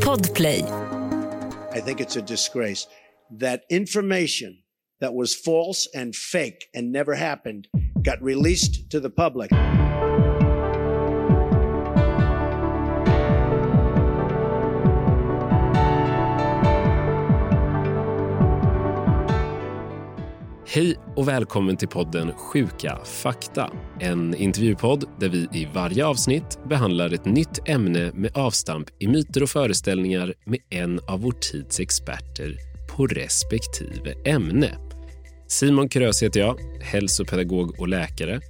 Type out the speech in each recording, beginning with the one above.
Podplay. I think it's a disgrace that information that was false and fake and never happened got released to the public. Hej och välkommen till podden Sjuka fakta. En intervjupodd där vi i varje avsnitt behandlar ett nytt ämne med avstamp i myter och föreställningar med en av vår tids experter på respektive ämne. Simon Krös heter jag, hälsopedagog och läkare.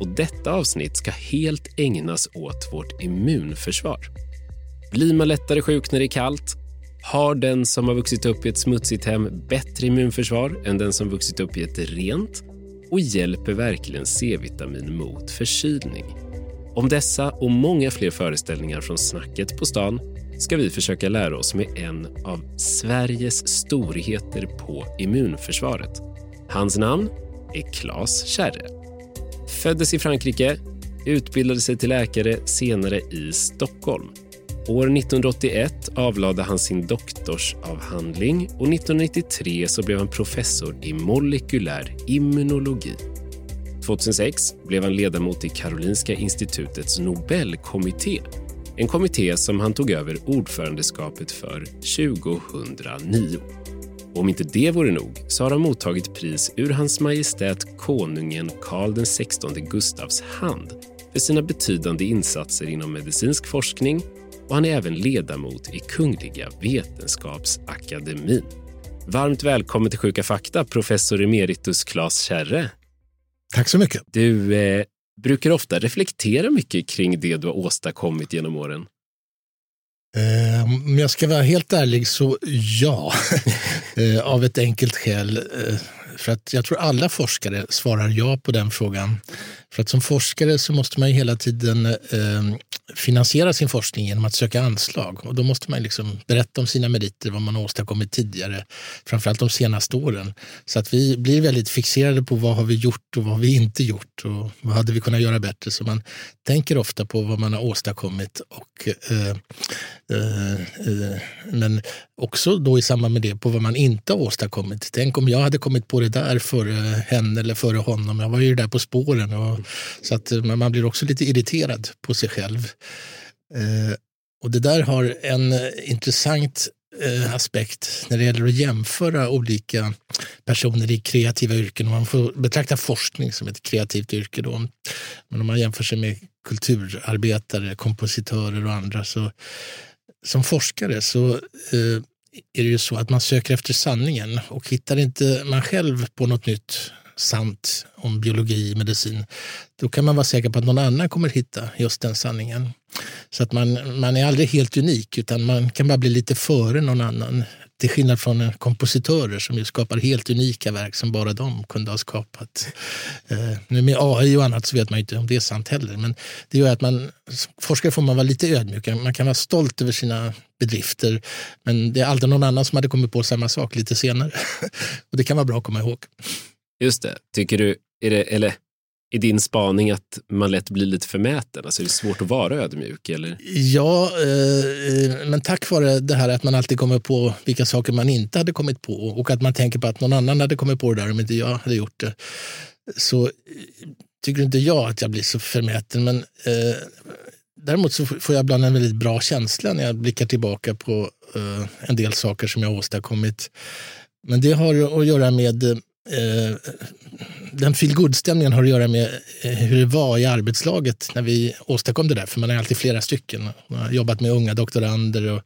Och Detta avsnitt ska helt ägnas åt vårt immunförsvar. Blir man lättare sjuk när det är kallt? Har den som har vuxit upp i ett smutsigt hem bättre immunförsvar än den som vuxit upp i ett rent? Och hjälper verkligen C-vitamin mot förkylning? Om dessa och många fler föreställningar från snacket på stan ska vi försöka lära oss med en av Sveriges storheter på immunförsvaret. Hans namn är Claes Kärre. Föddes i Frankrike, utbildade sig till läkare senare i Stockholm. År 1981 avlade han sin doktorsavhandling och 1993 så blev han professor i molekylär immunologi. 2006 blev han ledamot i Karolinska institutets Nobelkommitté. En kommitté som han tog över ordförandeskapet för 2009. Och om inte det vore nog så har han mottagit pris ur Hans Majestät Konungen Karl XVI Gustavs hand för sina betydande insatser inom medicinsk forskning och han är även ledamot i Kungliga Vetenskapsakademin. Varmt välkommen till Sjuka fakta, professor emeritus Claes Kärre. Tack så mycket. Du eh, brukar ofta reflektera mycket kring det du har åstadkommit genom åren. Eh, om jag ska vara helt ärlig så ja, eh, av ett enkelt skäl. För att jag tror alla forskare svarar ja på den frågan. För att som forskare så måste man ju hela tiden eh, finansiera sin forskning genom att söka anslag. Och då måste man liksom berätta om sina meriter, vad man har åstadkommit tidigare, framförallt de senaste åren. Så att vi blir väldigt fixerade på vad har vi gjort och vad har vi inte gjort och vad hade vi kunnat göra bättre. Så man tänker ofta på vad man har åstadkommit. Och, eh, eh, eh men också då i samband med det på vad man inte har åstadkommit. Tänk om jag hade kommit på det där före henne eller före honom. Jag var ju där på spåren. Och, så att man blir också lite irriterad på sig själv. Eh, och det där har en intressant eh, aspekt när det gäller att jämföra olika personer i kreativa yrken. Man får betrakta forskning som ett kreativt yrke. Då. Men om man jämför sig med kulturarbetare, kompositörer och andra så som forskare så eh, är det ju så att man söker efter sanningen och hittar inte man själv på något nytt sant om biologi, medicin, då kan man vara säker på att någon annan kommer hitta just den sanningen. Så att man, man är aldrig helt unik, utan man kan bara bli lite före någon annan. Till skillnad från kompositörer som ju skapar helt unika verk som bara de kunde ha skapat. Eh, nu med AI och annat så vet man inte om det är sant heller. Men det gör att man, som forskare får man vara lite ödmjuk. Man kan vara stolt över sina bedrifter. Men det är aldrig någon annan som hade kommit på samma sak lite senare. och det kan vara bra att komma ihåg. Just det. Tycker du, är det, eller i din spaning att man lätt blir lite förmäten? Alltså är det svårt att vara ödmjuk? Eller? Ja, eh, men tack vare det här att man alltid kommer på vilka saker man inte hade kommit på och att man tänker på att någon annan hade kommit på det där om inte jag hade gjort det. Så tycker inte jag att jag blir så förmäten. Men eh, däremot så får jag ibland en väldigt bra känsla när jag blickar tillbaka på eh, en del saker som jag åstadkommit. Men det har att göra med eh, Eh, den feelgood-stämningen har att göra med eh, hur det var i arbetslaget när vi åstadkom det där. För man är alltid flera stycken. Man har jobbat med unga doktorander och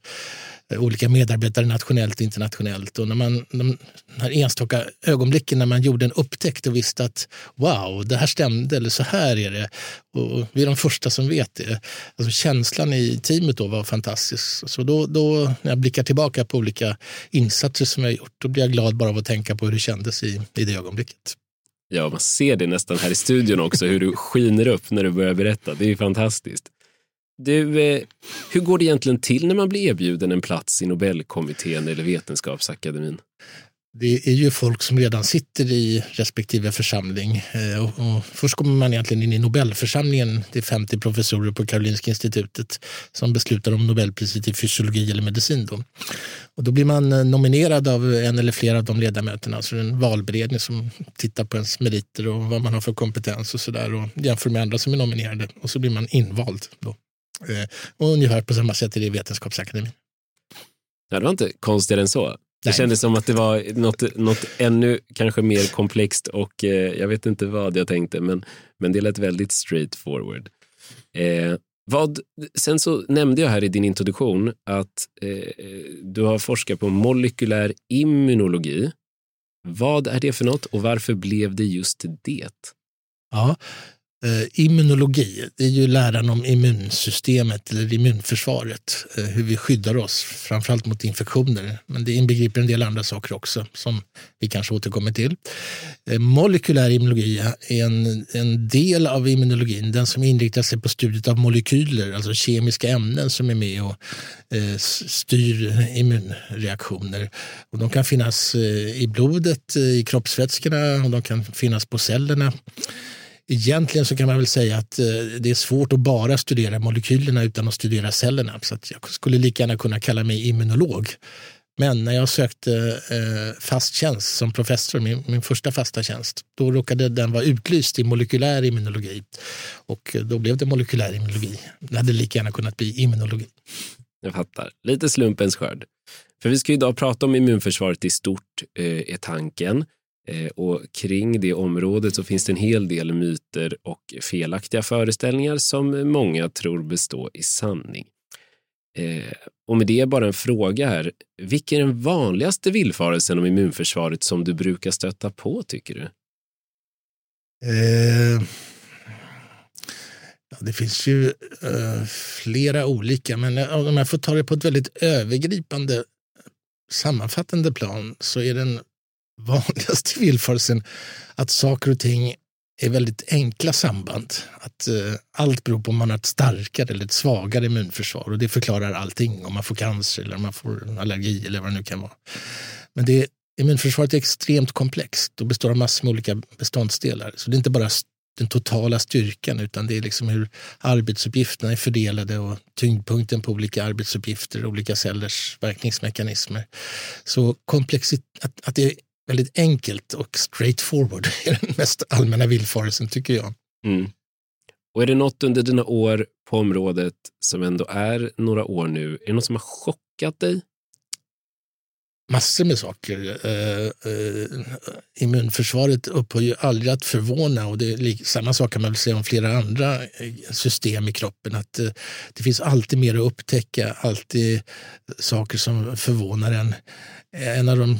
Eh, olika medarbetare nationellt och internationellt. Och när man, de här enstaka ögonblicken när man gjorde en upptäckt och visste att wow, det här stämde eller så här är det. Och vi är de första som vet det. Alltså känslan i teamet då var fantastisk. Så då, då när jag blickar tillbaka på olika insatser som jag gjort, då blir jag glad bara av att tänka på hur det kändes i, i det ögonblicket. Ja, man ser det nästan här i studion också, hur du skiner upp när du börjar berätta. Det är fantastiskt. Du, eh, hur går det egentligen till när man blir erbjuden en plats i Nobelkommittén eller Vetenskapsakademin? Det är ju folk som redan sitter i respektive församling. Eh, och, och först kommer man egentligen in i Nobelförsamlingen. Det är 50 professorer på Karolinska institutet som beslutar om Nobelpriset i fysiologi eller medicin. Då. Och då blir man eh, nominerad av en eller flera av de ledamöterna. Alltså en valberedning som tittar på ens meriter och vad man har för kompetens och sådär och jämför med andra som är nominerade. Och så blir man invald. Då. Eh, och ungefär på samma sätt är det i Vetenskapsakademin. Ja, det var inte konstigare än så. Det Nej. kändes som att det var något, något ännu kanske mer komplext och eh, jag vet inte vad jag tänkte, men, men det lät väldigt straight forward. Eh, vad, sen så nämnde jag här i din introduktion att eh, du har forskat på molekylär immunologi. Vad är det för något och varför blev det just det? Ja, Eh, immunologi, det är ju läran om immunsystemet eller immunförsvaret. Eh, hur vi skyddar oss, framförallt mot infektioner. Men det inbegriper en del andra saker också som vi kanske återkommer till. Eh, molekylär immunologi är en, en del av immunologin, den som inriktar sig på studiet av molekyler, alltså kemiska ämnen som är med och eh, styr immunreaktioner. Och de kan finnas eh, i blodet, eh, i kroppsvätskorna och de kan finnas på cellerna. Egentligen så kan man väl säga att eh, det är svårt att bara studera molekylerna utan att studera cellerna. Så att jag skulle lika gärna kunna kalla mig immunolog. Men när jag sökte eh, fast tjänst som professor, min, min första fasta tjänst, då råkade den vara utlyst i molekylär immunologi. Och eh, då blev det molekylär immunologi. Det hade lika gärna kunnat bli immunologi. Jag fattar. Lite slumpens skörd. För vi ska idag prata om immunförsvaret i stort, eh, är tanken. Eh, och kring det området så finns det en hel del myter och felaktiga föreställningar som många tror bestå i sanning. Eh, och med det bara en fråga här. Vilken är den vanligaste villfarelsen om immunförsvaret som du brukar stöta på, tycker du? Eh, ja, det finns ju eh, flera olika, men eh, om jag får ta det på ett väldigt övergripande sammanfattande plan så är den vanligaste villfarelsen att saker och ting är väldigt enkla samband. Att eh, allt beror på om man har ett starkare eller ett svagare immunförsvar och det förklarar allting. Om man får cancer eller om man får allergi eller vad det nu kan vara. Men det, immunförsvaret är extremt komplext och består av massor med olika beståndsdelar. Så det är inte bara den totala styrkan utan det är liksom hur arbetsuppgifterna är fördelade och tyngdpunkten på olika arbetsuppgifter, olika cellers verkningsmekanismer. Så komplexit, att, att det är väldigt enkelt och straightforward är den mest allmänna villfarelsen tycker jag. Mm. Och är det något under dina år på området som ändå är några år nu, är det något som har chockat dig? Massor med saker. Uh, uh, immunförsvaret upphör ju aldrig att förvåna och det är samma sak kan man väl säga om flera andra system i kroppen. Att uh, Det finns alltid mer att upptäcka, alltid saker som förvånar en. En av de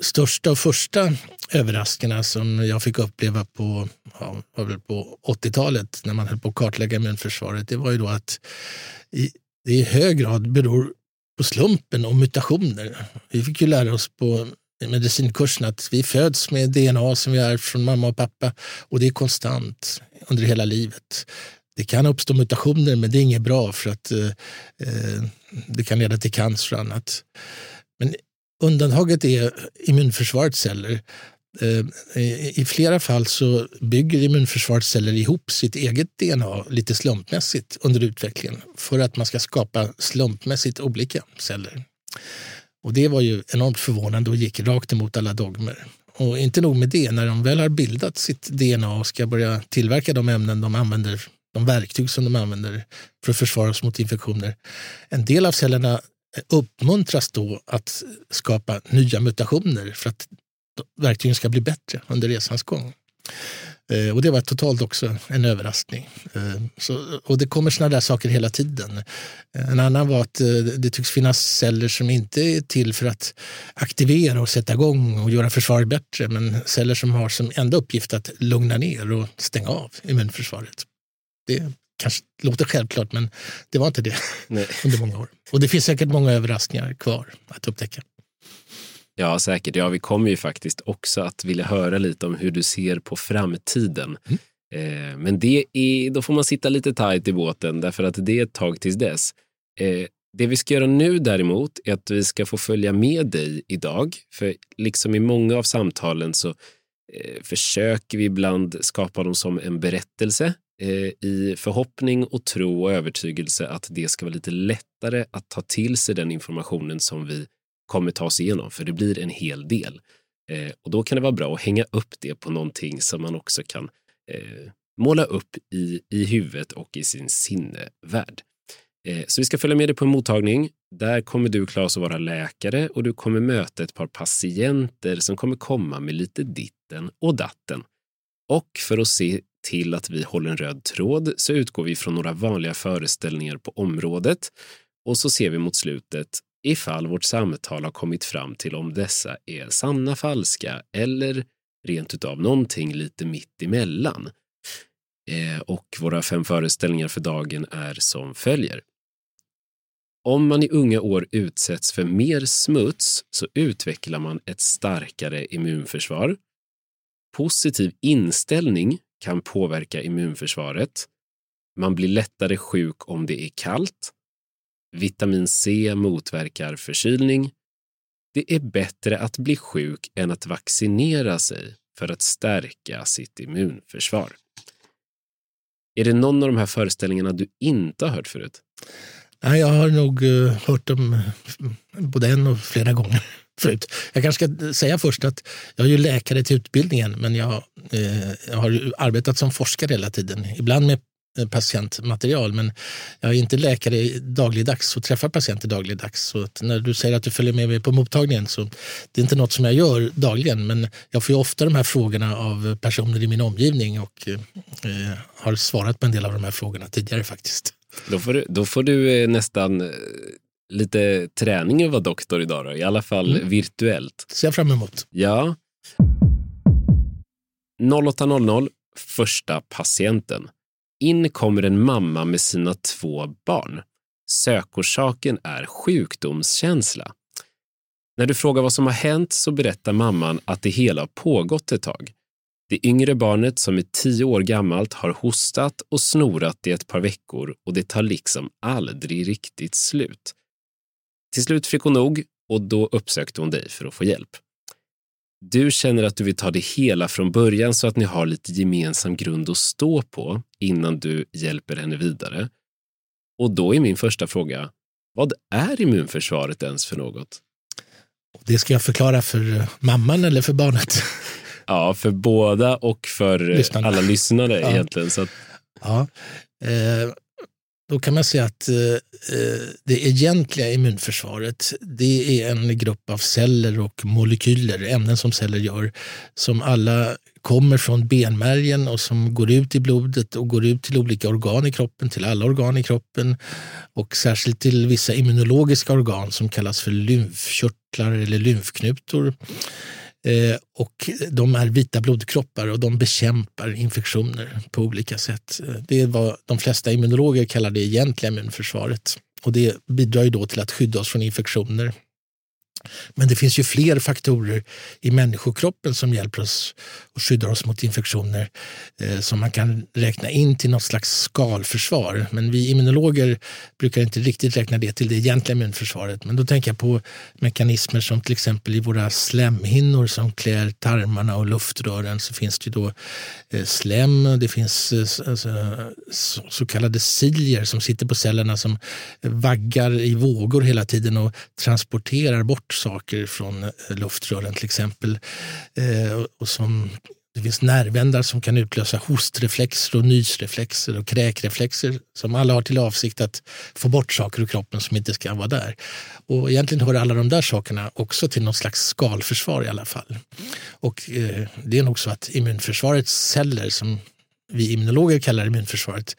största och första överraskningarna som jag fick uppleva på, ja, på 80-talet när man höll på att kartlägga immunförsvaret, det var ju då att i, det i hög grad beror på slumpen och mutationer. Vi fick ju lära oss på medicinkursen att vi föds med DNA som vi ärvt från mamma och pappa och det är konstant under hela livet. Det kan uppstå mutationer men det är inget bra för att eh, eh det kan leda till cancer och annat. Men Undantaget är immunförsvarets celler. Eh, I flera fall så bygger immunförsvarets celler ihop sitt eget DNA lite slumpmässigt under utvecklingen för att man ska skapa slumpmässigt olika celler. Och det var ju enormt förvånande och gick rakt emot alla dogmer. Och inte nog med det, när de väl har bildat sitt DNA och ska börja tillverka de ämnen de använder, de verktyg som de använder för att försvara oss mot infektioner. En del av cellerna uppmuntras då att skapa nya mutationer för att verktygen ska bli bättre under resans gång. Eh, och det var totalt också en överraskning. Eh, så, och det kommer sådana där saker hela tiden. En annan var att eh, det tycks finnas celler som inte är till för att aktivera och sätta igång och göra försvaret bättre, men celler som har som enda uppgift att lugna ner och stänga av immunförsvaret. Det kanske låter självklart, men det var inte det Nej. under många år. Och det finns säkert många överraskningar kvar att upptäcka. Ja, säkert. Ja, vi kommer ju faktiskt också att vilja höra lite om hur du ser på framtiden. Mm. Eh, men det är, då får man sitta lite tajt i båten därför att det är ett tag tills dess. Eh, Det vi ska göra nu däremot är att vi ska få följa med dig idag. För liksom i många av samtalen så eh, försöker vi ibland skapa dem som en berättelse Eh, i förhoppning och tro och övertygelse att det ska vara lite lättare att ta till sig den informationen som vi kommer ta oss igenom, för det blir en hel del. Eh, och då kan det vara bra att hänga upp det på någonting som man också kan eh, måla upp i, i huvudet och i sin sinnevärld. Eh, så vi ska följa med dig på en mottagning. Där kommer du, Claes, att vara läkare och du kommer möta ett par patienter som kommer komma med lite ditten och datten. Och för att se till att vi håller en röd tråd så utgår vi från några vanliga föreställningar på området och så ser vi mot slutet ifall vårt samtal har kommit fram till om dessa är sanna, falska eller rent utav någonting lite mitt emellan. Eh, och våra fem föreställningar för dagen är som följer. Om man i unga år utsätts för mer smuts så utvecklar man ett starkare immunförsvar. Positiv inställning kan påverka immunförsvaret. Man blir lättare sjuk om det är kallt. Vitamin C motverkar förkylning. Det är bättre att bli sjuk än att vaccinera sig för att stärka sitt immunförsvar. Är det någon av de här föreställningarna du inte har hört förut? Nej, jag har nog eh, hört dem både en och flera gånger förut. Jag kanske ska säga först att jag är ju läkare till utbildningen men jag, eh, jag har arbetat som forskare hela tiden. Ibland med eh, patientmaterial. Men jag är inte läkare dagligdags och träffar patienter dagligdags. Så när du säger att du följer med mig på mottagningen så det är inte något som jag gör dagligen. Men jag får ofta de här frågorna av personer i min omgivning och eh, eh, har svarat på en del av de här frågorna tidigare faktiskt. Då får du, då får du eh, nästan lite träning att vara doktor idag då, i alla fall mm. virtuellt. Ser jag fram emot. Ja. 08.00, första patienten. In kommer en mamma med sina två barn. Sökorsaken är sjukdomskänsla. När du frågar vad som har hänt så berättar mamman att det hela har pågått ett tag. Det yngre barnet som är tio år gammalt har hostat och snorat i ett par veckor och det tar liksom aldrig riktigt slut. Till slut fick hon nog och då uppsökte hon dig för att få hjälp. Du känner att du vill ta det hela från början så att ni har lite gemensam grund att stå på innan du hjälper henne vidare. Och då är min första fråga, vad är immunförsvaret ens för något? Det ska jag förklara för mamman eller för barnet? Ja, för båda och för Lyssnarna. alla lyssnare ja. egentligen. Så att... ja. Eh, då kan man säga att eh, eh, det egentliga immunförsvaret det är en grupp av celler och molekyler, ämnen som celler gör, som alla kommer från benmärgen och som går ut i blodet och går ut till olika organ i kroppen, till alla organ i kroppen och särskilt till vissa immunologiska organ som kallas för lymfkörtlar eller lymfknutor. Eh, och de är vita blodkroppar och de bekämpar infektioner på olika sätt. Eh, det är vad de flesta immunologer kallar det egentliga immunförsvaret. Och det bidrar ju då till att skydda oss från infektioner. Men det finns ju fler faktorer i människokroppen som hjälper oss och skyddar oss mot infektioner eh, som man kan räkna in till något slags skalförsvar. Men vi immunologer brukar inte riktigt räkna det till det egentliga immunförsvaret. Men då tänker jag på mekanismer som till exempel i våra slemhinnor som klär tarmarna och luftrören så finns det då eh, slem, det finns eh, alltså, så kallade cilier som sitter på cellerna som vaggar i vågor hela tiden och transporterar bort saker från eh, luftrören till exempel. Eh, och som, det finns nervändar som kan utlösa hostreflexer och nysreflexer och kräkreflexer som alla har till avsikt att få bort saker ur kroppen som inte ska vara där. Och egentligen hör alla de där sakerna också till något slags skalförsvar i alla fall. Och eh, det är nog så att immunförsvarets celler som vi immunologer kallar immunförsvaret,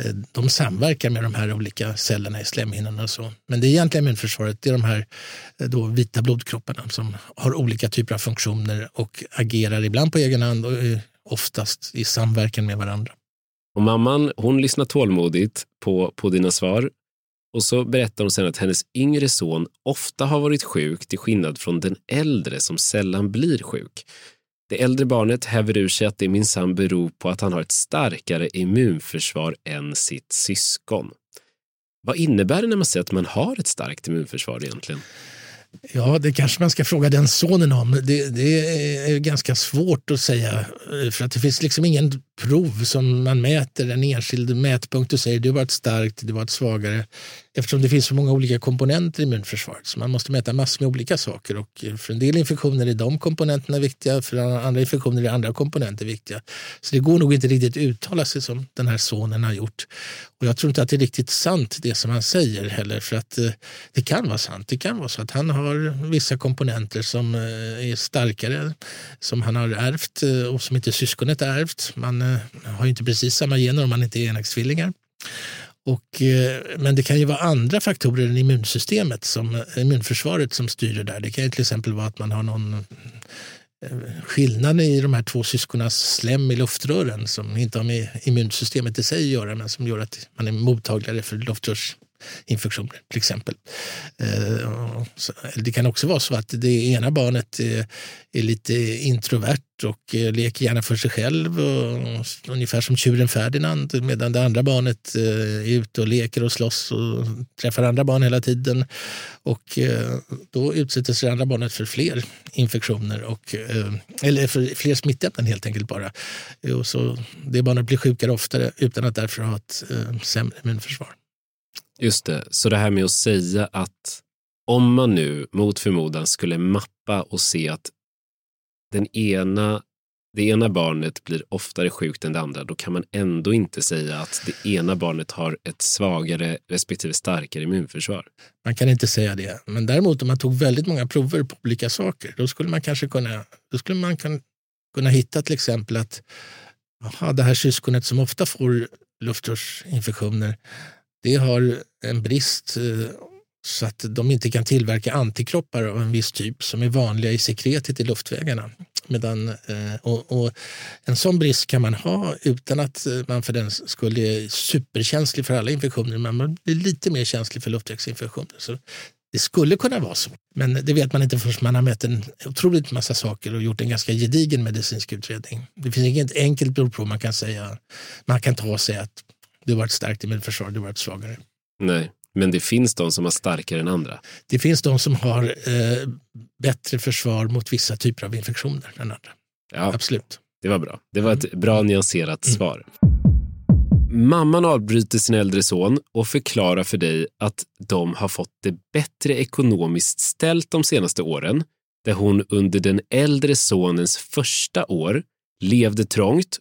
eh, de samverkar med de här olika cellerna i slemhinnorna. Och så. Men det egentliga immunförsvaret det är de här eh, då vita blodkropparna som har olika typer av funktioner och agerar ibland på egen hand och eh, oftast i samverkan med varandra. Och mamman hon lyssnar tålmodigt på, på dina svar och så berättar hon sen att hennes yngre son ofta har varit sjuk till skillnad från den äldre som sällan blir sjuk. Det äldre barnet häver ur sig att det minsann beror på att han har ett starkare immunförsvar än sitt syskon. Vad innebär det när man säger att man har ett starkt immunförsvar egentligen? Ja, det kanske man ska fråga den sonen om. Det, det, är ganska svårt att säga eh, för att det finns liksom ingen prov som man mäter en enskild mätpunkt och säger du var ett starkt, du var ett svagare. Eftersom det finns så många olika komponenter i immunförsvaret så man måste mäta massor med olika saker och för en del infektioner är de komponenterna viktiga, för andra infektioner är andra komponenter viktiga. Så det går nog inte riktigt uttala sig som den här sonen har gjort. Och jag tror inte att det är riktigt sant det som han säger heller för att eh, det kan vara sant. Det kan vara så att han har vissa komponenter som eh, är starkare som han har ärvt eh, och som inte syskonet ärvt. Man eh, Eh, har inte precis samma gener om man inte är enäggstvillingar. Och, eh, men det kan ju vara andra faktorer än immunsystemet, som, eh, immunförsvaret, som styr det där. Det kan ju till exempel vara att man har någon skillnad i de här två syskonas slem i luftrören som inte har med immunsystemet i sig att göra men som gör att man är mottagligare för luftrörs infektioner till exempel. Eh, det kan också vara så att det ena barnet är lite introvert och eh, leker gärna för sig själv, ungefär som tjuren Ferdinand, medan det andra barnet eh, är ute och leker och slåss och träffar andra barn hela tiden. Och då utsätter sig det andra barnet för fler infektioner, och, eller för fler smittämnen helt enkelt bara. Och så det barnet blir sjukare oftare utan att därför ha ett sämre immunförsvar. Just det, så det här med att säga att om man nu mot förmodan skulle mappa och se att den ena, det ena barnet blir oftare sjukt än det andra, då kan man ändå inte säga att det ena barnet har ett svagare respektive starkare immunförsvar. Man kan inte säga det, men däremot om man tog väldigt många prover på olika saker, då skulle man kanske kunna, då skulle man kunna hitta till exempel att aha, det här syskonet som ofta får luftrörsinfektioner, det har en brist eh, så att de inte kan tillverka antikroppar av en viss typ som är vanliga i sekretet i luftvägarna. Medan, eh, och, och, en sån brist kan man ha utan att eh, man för den skulle är superkänslig för alla infektioner, men man blir lite mer känslig för luftvägsinfektioner. Så det skulle kunna vara så, men det vet man inte förrän man har mätt en otroligt massa saker och gjort en ganska gedigen medicinsk utredning. Det finns inget enkelt blodprov man kan säga, man kan ta och säga att du var ett starkt immunförsvar, du var ett svagare. Nej, men det finns de som har starkare än andra. Det finns de som har eh, bättre försvar mot vissa typer av infektioner än andra. Ja, Absolut. Det var bra. Det var ett bra nyanserat mm. svar. Mamman avbryter sin äldre son och förklarar för dig att de har fått det bättre ekonomiskt ställt de senaste åren, där hon under den äldre sonens första år levde trångt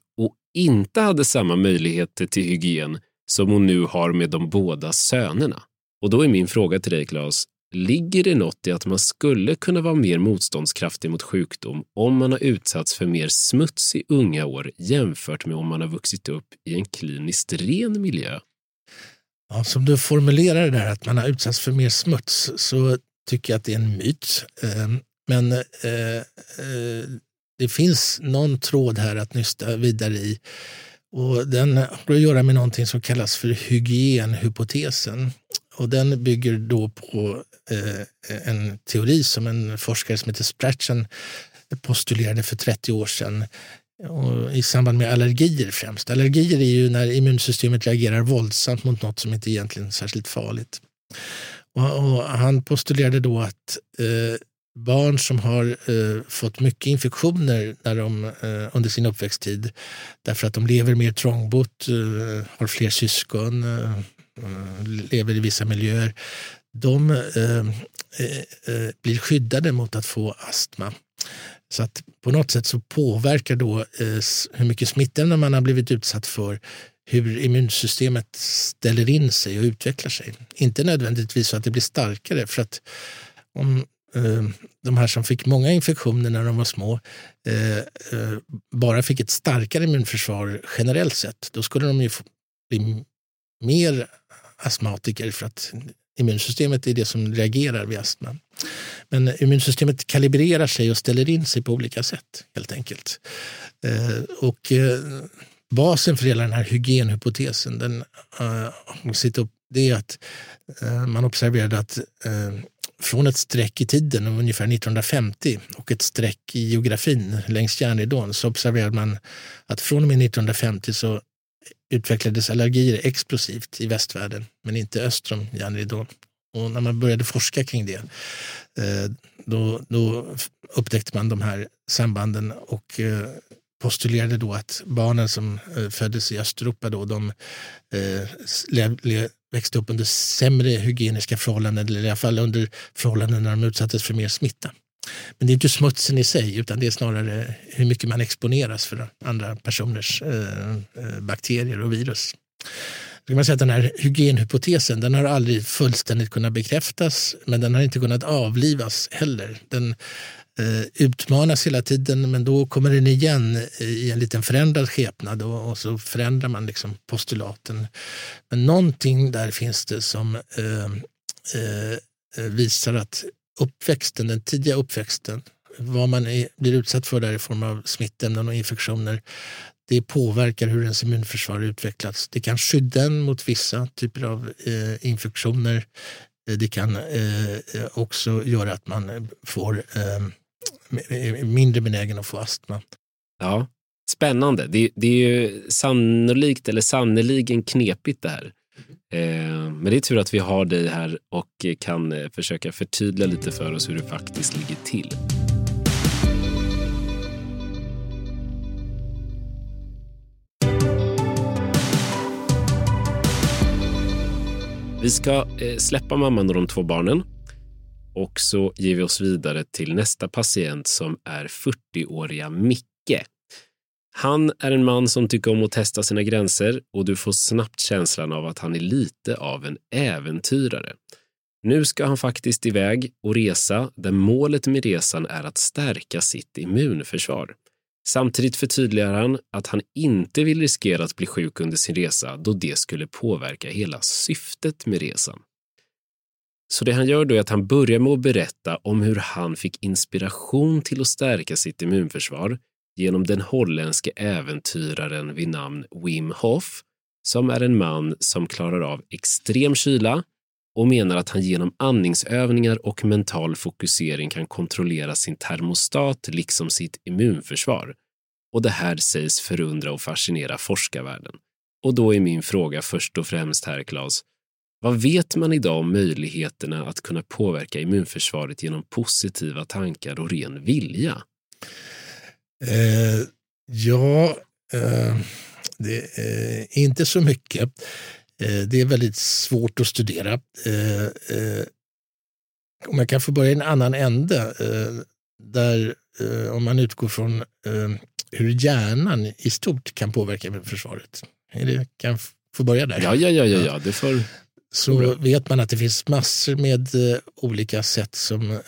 inte hade samma möjligheter till hygien som hon nu har med de båda sönerna. Och då är min fråga till dig, Claes, ligger det något i att man skulle kunna vara mer motståndskraftig mot sjukdom om man har utsatts för mer smuts i unga år jämfört med om man har vuxit upp i en kliniskt ren miljö? Ja, som du formulerar det där, att man har utsatts för mer smuts, så tycker jag att det är en myt. Eh, men eh, eh, det finns någon tråd här att nysta vidare i. Och den har att göra med någonting som kallas för hygienhypotesen. Och den bygger då på eh, en teori som en forskare som heter spratchen postulerade för 30 år sedan och i samband med allergier främst. Allergier är ju när immunsystemet reagerar våldsamt mot något som inte egentligen är särskilt farligt. Och, och han postulerade då att eh, barn som har eh, fått mycket infektioner när de, eh, under sin uppväxttid därför att de lever mer trångbott, eh, har fler syskon, eh, eh lever i vissa miljöer. De eh, eh, eh, blir skyddade mot att få astma. Så att på något sätt så påverkar då hur mycket smittämnen man har blivit utsatt för hur immunsystemet ställer in sig och utvecklar sig. Inte nödvändigtvis så att det blir starkare för att om Eh, de här som fick många infektioner när de var små eh, eh, bara fick ett starkare immunförsvar generellt sett, då skulle de ju bli mer astmatiker för att immunsystemet är det som reagerar vid astma. Men immunsystemet kalibrerar sig och ställer in sig på olika sätt helt enkelt. Och basen för hela den här hygienhypotesen den, eh, det är att eh, man observerade att eh, från ett streck i tiden, ungefär 1950, och ett streck i geografin längs järnridån så observerade man att från och med 1950 så utvecklades allergier explosivt i västvärlden, men inte öster om järnridån. Och när man började forska kring det, då, då upptäckte man de här sambanden och postulerade då att barnen som eh, föddes i Östeuropa då, de eh, växte upp under sämre hygieniska förhållanden, eller i alla fall under förhållanden när de utsattes för mer smitta. Men det är inte smutsen i sig, utan det är snarare hur mycket man exponeras för andra personers eh, eh, bakterier och virus kan man säga att den här hygienhypotesen den har aldrig fullständigt kunnat bekräftas men den har inte kunnat avlivas heller. Den Eh, utmanas hela tiden men då kommer den igen eh, i en liten förändrad skepnad och, och så förändrar man liksom postulaten. Men någonting där finns det som eh, eh, eh visar att uppväxten, den tidiga uppväxten vad man är, blir utsatt för där i form av smittämnen och infektioner det påverkar hur ens immunförsvar utvecklas. Det kan skydda en mot vissa typer av eh, infektioner. Det kan eh, också göra att man får eh, mindre benägen att få astma. Ja, Spännande. Det, det är ju sannolikt eller sannoliken knepigt det här. Eh, men det är tur att vi har dig här och kan eh, försöka förtydliga lite för oss hur det faktiskt ligger till. Vi ska eh, släppa mamman och de två barnen och så ger vi oss vidare till nästa patient som är 40-åriga Micke. Han är en man som tycker om att testa sina gränser och du får snabbt känslan av att han är lite av en äventyrare. Nu ska han faktiskt iväg och resa där målet med resan är att stärka sitt immunförsvar. Samtidigt förtydligar han att han inte vill riskera att bli sjuk under sin resa då det skulle påverka hela syftet med resan. Så det han gör då är att han börjar med att berätta om hur han fick inspiration till att stärka sitt immunförsvar genom den holländske äventyraren vid namn Wim Hof, som är en man som klarar av extrem kyla och menar att han genom andningsövningar och mental fokusering kan kontrollera sin termostat liksom sitt immunförsvar. Och det här sägs förundra och fascinera forskarvärlden. Och då är min fråga först och främst här, Claes. Vad vet man idag om möjligheterna att kunna påverka immunförsvaret genom positiva tankar och ren vilja? Eh, ja, eh, det är inte så mycket. Eh, det är väldigt svårt att studera. Eh, eh, om jag kan få börja i en annan ände, där om man utgår från hur hjärnan i stort kan påverka försvaret. Det kan få börja där. Ja, ja, ja, ja, ja. det får... Så vet man att det finns massor med olika sätt som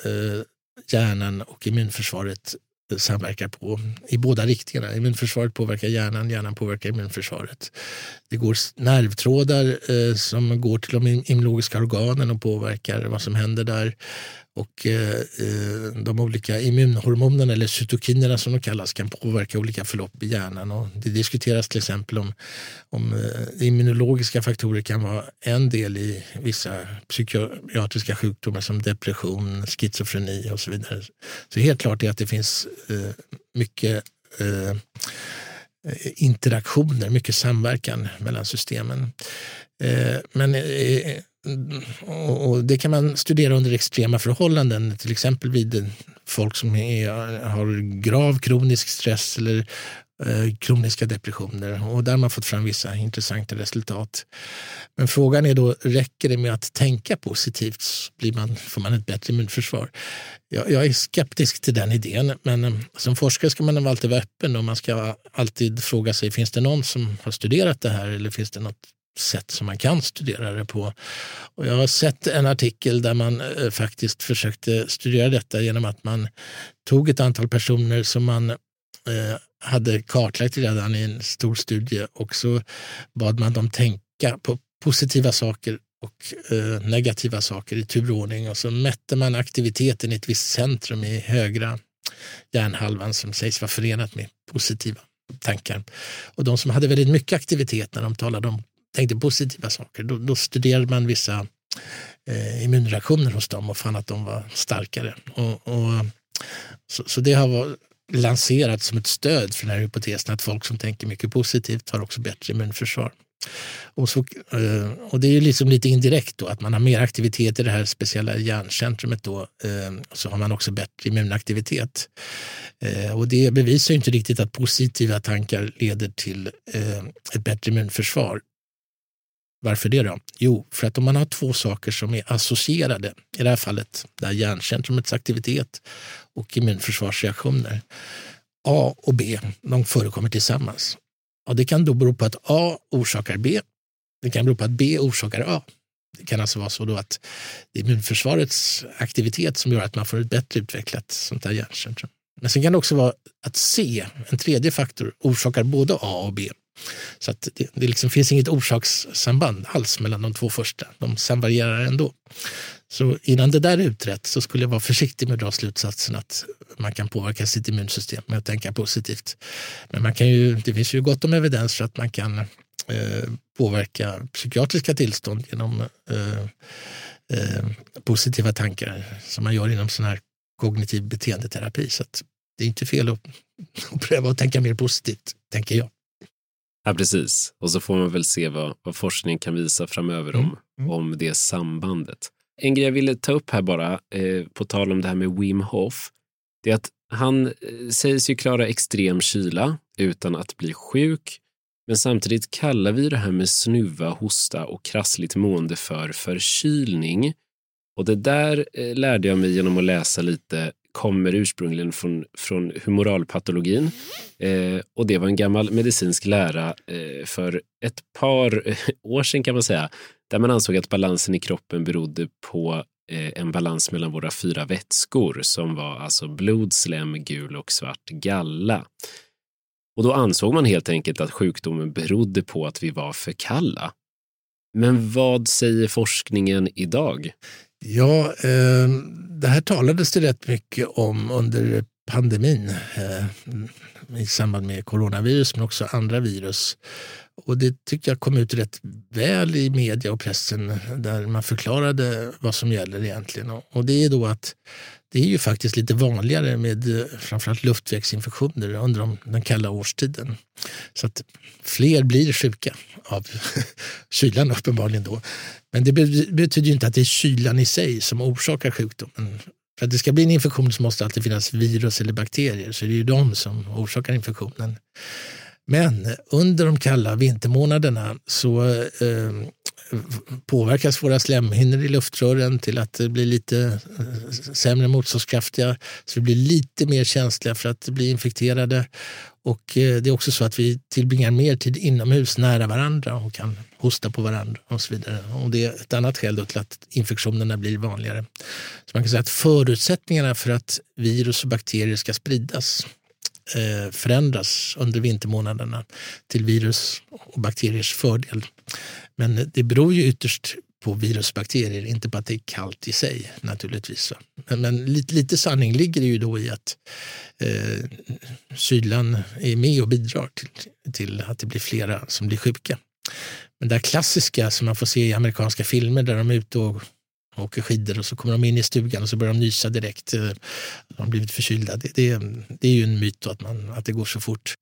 hjärnan och immunförsvaret samverkar på i båda riktningarna. Immunförsvaret påverkar hjärnan, hjärnan påverkar immunförsvaret. Det går nervtrådar eh, som går till de immunologiska organen och påverkar vad som händer där. Och eh, eh, de olika immunhormonerna, eller cytokinerna som de kallas, kan påverka olika förlopp i hjärnan. Och det diskuteras till exempel om, om eh, immunologiska faktorer kan vara en del i vissa psykiatriska sjukdomar som depression, schizofreni och så vidare. Så helt klart är att det finns eh, mycket eh, Eh, interaktioner, mycket samverkan mellan systemen. Eh, men eh, och det kan man studera under extrema förhållanden, till exempel vid folk som är, har grav kronisk stress eller Eh, kroniska depressioner. Och där har man fått fram vissa intressanta resultat. Men frågan är då, räcker det med att tänka positivt så blir man, får man ett bättre immunförsvar? Jag, jag är skeptisk till den idén, men eh, som forskare ska man alltid vara öppen och man ska alltid fråga sig, finns det någon som har studerat det här eller finns det något sätt som man kan studera det på. Och jag har sett en artikel där man eh, faktiskt försökte studera detta genom att man tog ett antal personer som man Eh, hade kartlagt redan i en stor studie och så bad man dem tänka på positiva saker och eh, negativa saker i turordning och så mätte man aktiviteten i ett visst centrum i högra hjärnhalvan som sägs vara förenat med positiva tankar. Och de som hade väldigt mycket aktivitet när de talade om tänkte positiva saker, då, då studerade man vissa eh, immunreaktioner hos dem och fann att de var starkare. Och, och så, så, det har lanserat som ett stöd för den här hypotesen att folk som tänker mycket positivt har också bättre immunförsvar. Och, så, eh, och det är liksom lite indirekt då, att man har mer aktivitet i det här speciella hjärncentrumet då, eh, så har man också bättre immunaktivitet. Eh, och det bevisar ju inte riktigt att positiva tankar leder till ett bättre immunförsvar. Varför det då? Jo, för att om man har två saker som är associerade, i det här fallet där hjärncentrumets aktivitet och immunförsvarsreaktioner, A och B, de förekommer tillsammans. Och det kan då bero på att A orsakar B. Det kan bero på att B orsakar A. Det kan alltså vara så då att det är immunförsvarets aktivitet som gör att man får ett bättre utvecklat sånt här hjärncentrum. Men sen kan det också vara att C, en tredje faktor, orsakar både A och B. Så att det, det liksom finns inget orsakssamband alls mellan de två första. De samvarierar ändå. Så innan det där är utrett så skulle jag vara försiktig med att dra slutsatsen att man kan påverka sitt immunsystem med att tänka positivt. Men man kan ju, det finns ju gott om evidens för att man kan eh, påverka psykiatriska tillstånd genom eh, eh, positiva tankar som man gör inom sån här kognitiv beteendeterapi. Så det är inte fel att, att pröva att tänka mer positivt, tänker jag. Ja, precis. Och så får man väl se vad, vad forskning kan visa framöver om, mm. Mm. om det sambandet. En grej jag ville ta upp här bara, eh, på tal om det här med Wim Hof, det är att han eh, sägs ju klara extrem kyla utan att bli sjuk. Men samtidigt kallar vi det här med snuva, hosta och krassligt mående för förkylning. Och det där eh, lärde jag mig genom att läsa lite kommer ursprungligen från, från humoralpatologin. Eh, och det var en gammal medicinsk lära eh, för ett par eh, år sedan kan man säga, där man ansåg att balansen i kroppen berodde på eh, en balans mellan våra fyra vätskor som var alltså blod, slem, gul och svart galla. Och då ansåg man helt enkelt att sjukdomen berodde på att vi var för kalla. Men vad säger forskningen idag? Ja, eh, det här talades det rätt mycket om under pandemin eh, i samband med coronavirus men också andra virus. Och det tyckte jag kom ut rätt väl i media och pressen där man förklarade vad som gäller egentligen. Och det är då att det är ju faktiskt lite vanligare med eh, framförallt luftvägsinfektioner under den kalla årstiden. Så att fler blir sjuka av kylan uppenbarligen då. Men det betyder ju inte att det är kylan i sig som orsakar sjukdomen. För att det ska bli en infektion så måste det alltid finnas virus eller bakterier, så det är ju de som orsakar infektionen. Men under de kalla vintermånaderna så eh, påverkas våra slemhinnor i luftrören till att bli lite eh, sämre motståndskraftiga. Så vi blir lite mer känsliga för att bli infekterade. Och eh, det är också så att vi tillbringar mer tid inomhus nära varandra och kan hosta på varandra och så vidare. Och det är ett annat skäl till att infektionerna blir vanligare. Så man kan säga att förutsättningarna för att virus och bakterier ska spridas eh, förändras under vintermånaderna till virus och bakteriers fördel. Men det beror ju ytterst på virus och bakterier, inte på att det är kallt i sig naturligtvis. Men, men lite, lite, sanning ligger det ju då i att eh, kylan är med och bidrar till, till att det blir flera som blir sjuka. Men det klassiska som man får se i amerikanska filmer där de är ute och åker skidor och så kommer de in i stugan och så börjar de nysa direkt. Eh, de har blivit förkylda. Det, det, det är ju en myt att, man, att det går så fort.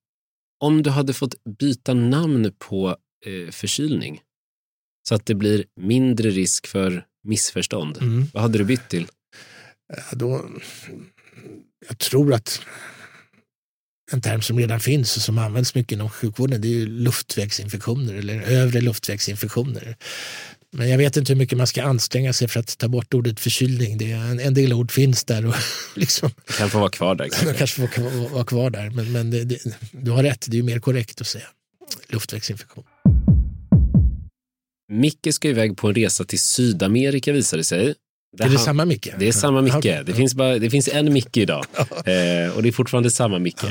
Om du hade fått byta namn på eh, förkylning så att det blir mindre risk för missförstånd, mm. vad hade du bytt till? Ja, då, jag tror att en term som redan finns och som används mycket inom sjukvården det är luftvägsinfektioner eller övre luftvägsinfektioner. Men jag vet inte hur mycket man ska anstränga sig för att ta bort ordet förkylning. Det är en, en del ord finns där. Och liksom, kan få vara kvar där. Kanske, kanske få vara kvar där. Men, men det, det, du har rätt, det är mer korrekt att säga luftvägsinfektion. Micke ska iväg på en resa till Sydamerika visar det sig. Det är det han, samma Micke? Det är samma Micke. Det, finns bara, det finns en Micke idag eh, och det är fortfarande samma Micke.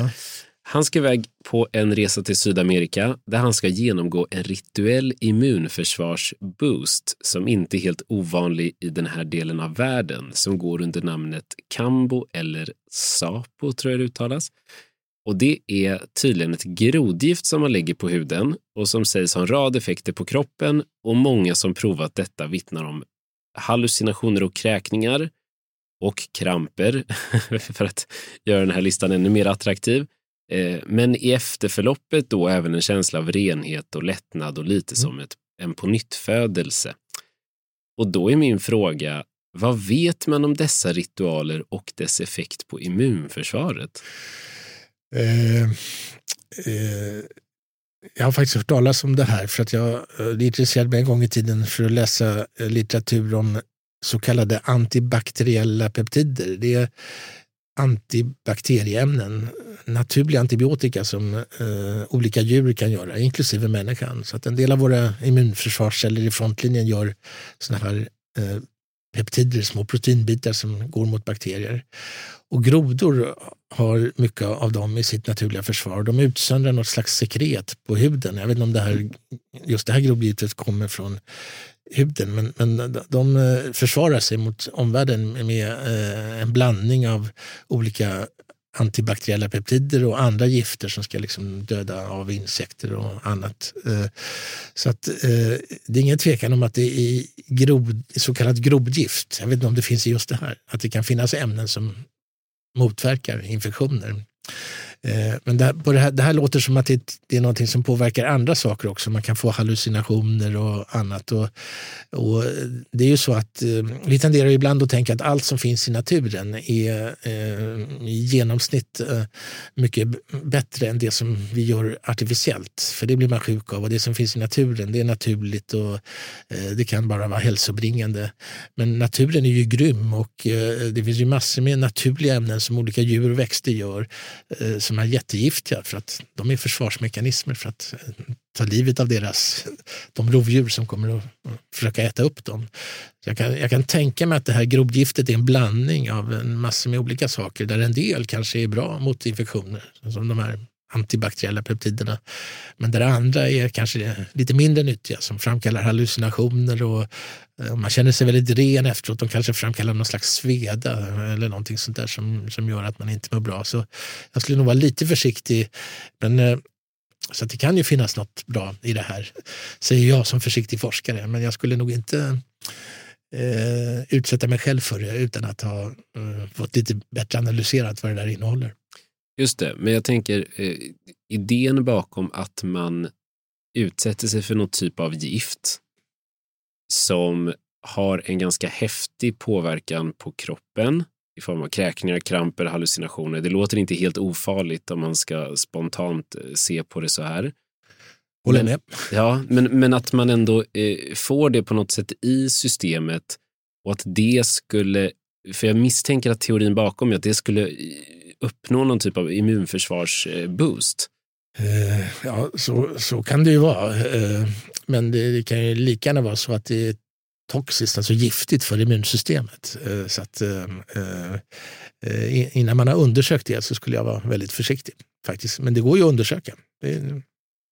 Han ska iväg på en resa till Sydamerika där han ska genomgå en rituell immunförsvarsboost som inte är helt ovanlig i den här delen av världen som går under namnet Kambo eller Sapo tror jag det uttalas. Och det är tydligen ett grodgift som man lägger på huden och som sägs ha en rad effekter på kroppen och många som provat detta vittnar om hallucinationer och kräkningar, och kramper för att göra den här listan ännu mer attraktiv. Eh, men i efterförloppet då även en känsla av renhet och lättnad och lite mm. som ett, en pånyttfödelse. Och då är min fråga, vad vet man om dessa ritualer och dess effekt på immunförsvaret? Eh, eh, jag har faktiskt hört talas om det här för att jag eh, intresserade mig en gång i tiden för att läsa eh, litteratur om så kallade antibakteriella peptider. Det är antibakterieämnen, naturliga antibiotika som eh, olika djur kan göra, inklusive människan. Så att en del av våra immunförsvarsceller i frontlinjen gör såna här eh, peptider, små proteinbitar som går mot bakterier. Och grodor har mycket av dem i sitt naturliga försvar. De utsöndrar något slags sekret på huden. Jag vet inte om det här, just det här grodgiftet kommer från huden men, men de eh, försvarar sig mot omvärlden med eh, en blandning av olika antibakteriella peptider och andra gifter som ska liksom döda av insekter och annat. Eh, så att, eh, det är ingen tvekan om att det är grod, så kallat grodgift, jag vet inte om det finns i just det här, att det kan finnas ämnen som motverkar infektioner. Eh, men det här, det, här, det här låter som att det, det, är någonting som påverkar andra saker också. Man kan få hallucinationer och annat. Och, och eh, det är ju så att eh, vi tenderar ibland att tänka att allt som finns i naturen är eh, i genomsnitt eh, mycket bättre än det som vi gör artificiellt. För det blir man sjuk av och det som finns i naturen det är naturligt och eh, det kan bara vara hälsobringande. Men naturen är ju grym och det finns ju massor med naturliga ämnen som olika djur och växter gör som är jättegiftiga för att de är försvarsmekanismer för att eh, ta livet av deras, de rovdjur som kommer att försöka äta upp dem. Jag kan, jag kan tänka mig att det här grovgiftet är en blandning av en massa med olika saker där en del kanske är bra mot infektioner, som de här antibakteriella peptiderna. Men där andra är kanske lite mindre nyttiga som framkallar hallucinationer och eh, man känner sig väldigt ren efteråt. De kanske framkallar någon slags sveda eller någonting sånt där som, som gör att man inte mår bra. Så jag skulle nog vara lite försiktig. Men, eh, så det kan ju finnas något bra i det här, säger jag som försiktig forskare. Men jag skulle nog inte eh, utsätta mig själv för det utan att ha eh, fått lite bättre analyserat vad det där innehåller. Just det, men jag tänker eh, idén bakom att man utsätter sig för någon typ av gift som har en ganska häftig påverkan på kroppen i form av kräkningar, kramper, hallucinationer. Det låter inte helt ofarligt om man ska spontant eh, se på det så här. Håller med. Ja, men, men att man ändå eh, får det på något sätt i systemet och att det skulle, för jag misstänker att teorin bakom är att det skulle uppnå någon typ av immunförsvarsboost? Eh, ja, så, så kan det ju vara. Eh, men det, det, kan ju lika gärna vara så att det är toxiskt, alltså giftigt för immunsystemet. Eh, så att, innan man har undersökt det så skulle jag vara väldigt försiktig. faktiskt. Men det går ju att undersöka. Det,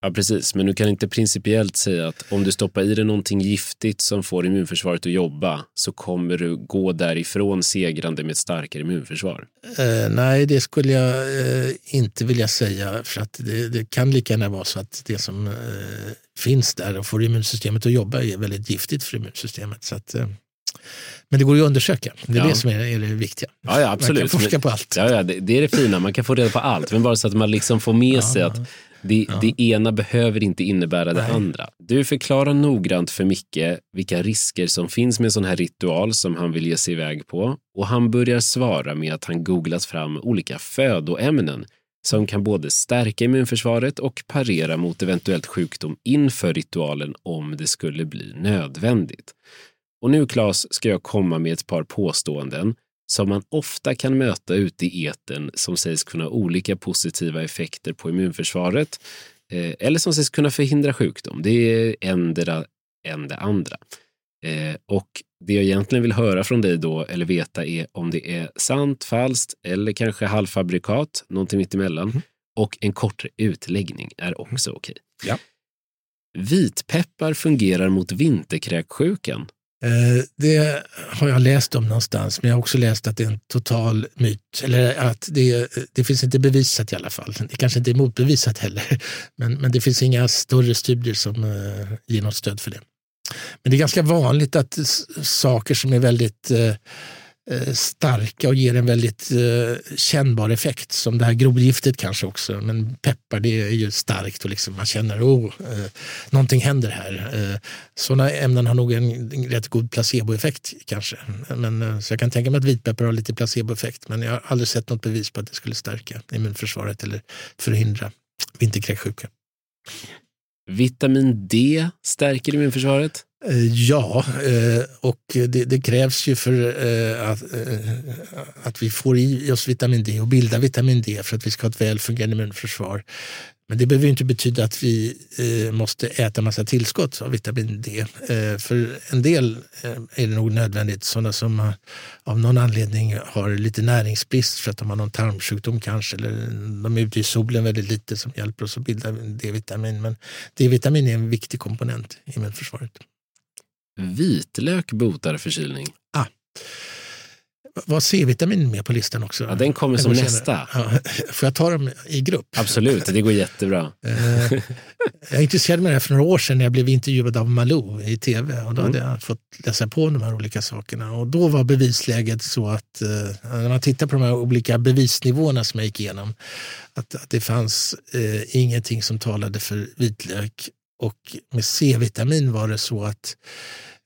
Ja, precis. Men du kan inte principiellt säga att om du stoppar i dig någonting giftigt som får immunförsvaret att jobba så kommer du gå därifrån segrande med ett starkare immunförsvar. Eh, nej, det skulle jag eh, inte vilja säga. För att det, det, kan lika gärna vara så att det som eh, finns där och får immunsystemet att jobba är väldigt giftigt för immunsystemet. Så att, eh, men det går ju att undersöka. Det är ja. det som är, är, det viktiga. Ja, ja, absolut. Man kan forska på allt. Ja, ja, det, det, är det fina, man kan få reda på allt. Men bara så att man liksom får med sig att det, ja. det, ena behöver inte innebära det Nej. andra. Du förklarar noggrant för Micke vilka risker som finns med en sån här ritual som han vill ge sig iväg på och han börjar svara med att han googlat fram olika födoämnen som kan både stärka immunförsvaret och parera mot eventuellt sjukdom inför ritualen om det skulle bli nödvändigt. Och nu, Claes, ska jag komma med ett par påståenden som man ofta kan möta ute i eten som sägs kunna ha olika positiva effekter på immunförsvaret eh, eller som sägs kunna förhindra sjukdom. Det är ändra än det andra. Eh, och det jag egentligen vill höra från dig då, eller veta, är om det är sant, falskt eller kanske halvfabrikat, någonting mittemellan. Mm. Och en kortare utläggning är också okej. Okay. Ja. Vitpeppar fungerar mot vinterkräksjukan. Eh, det har jag läst om någonstans, men jag har också läst att det är en total myt. Eller att det, det finns inte bevisat i alla fall. Det kanske inte är motbevisat heller. Men, men det finns inga större studier som uh, ger något stöd för det. Men det är ganska vanligt att saker som är väldigt uh, eh, Eh, starka och ger en väldigt eh, kännbar effekt. Som det här grovgiftet kanske också. Men peppar det är ju starkt och liksom man känner att oh, eh, någonting händer här. Eh, sådana ämnen har nog en, en rätt god placeboeffekt kanske. Men, eh, så jag kan tänka mig att vitpeppar har lite placeboeffekt. Men jag har aldrig sett något bevis på att det skulle stärka immunförsvaret eller förhindra vinterkräksjuka. Vitamin D stärker immunförsvaret? Eh, ja, eh, och det, det, krävs ju för eh, att, att vi får i oss vitamin D och bildar vitamin D för att vi ska ha ett väl fungerande immunförsvar. Men det behöver inte betyda att vi måste äta massa tillskott av vitamin D. För en del är det nog nödvändigt, sådana som av någon anledning har lite näringsbrist för att de har någon tarmsjukdom kanske, eller de är ute i solen väldigt lite som hjälper oss att bilda D-vitamin. Men D-vitamin är en viktig komponent i immunförsvaret. Vitlök botar förkylning. Ah. Var C-vitamin med på listan också? Ja, den kommer som nästa. Ja, får jag ta dem i grupp? Absolut, det går jättebra. Eh, jag intresserade mig det för några år sedan när jag blev intervjuad av Malou i tv. Och då hade mm. jag fått läsa på de här olika sakerna. Och då var bevisläget så att eh, när man tittar på de här olika bevisnivåerna som jag gick igenom, att, att det fanns eh, ingenting som talade för vitlök. Och med C-vitamin var det så att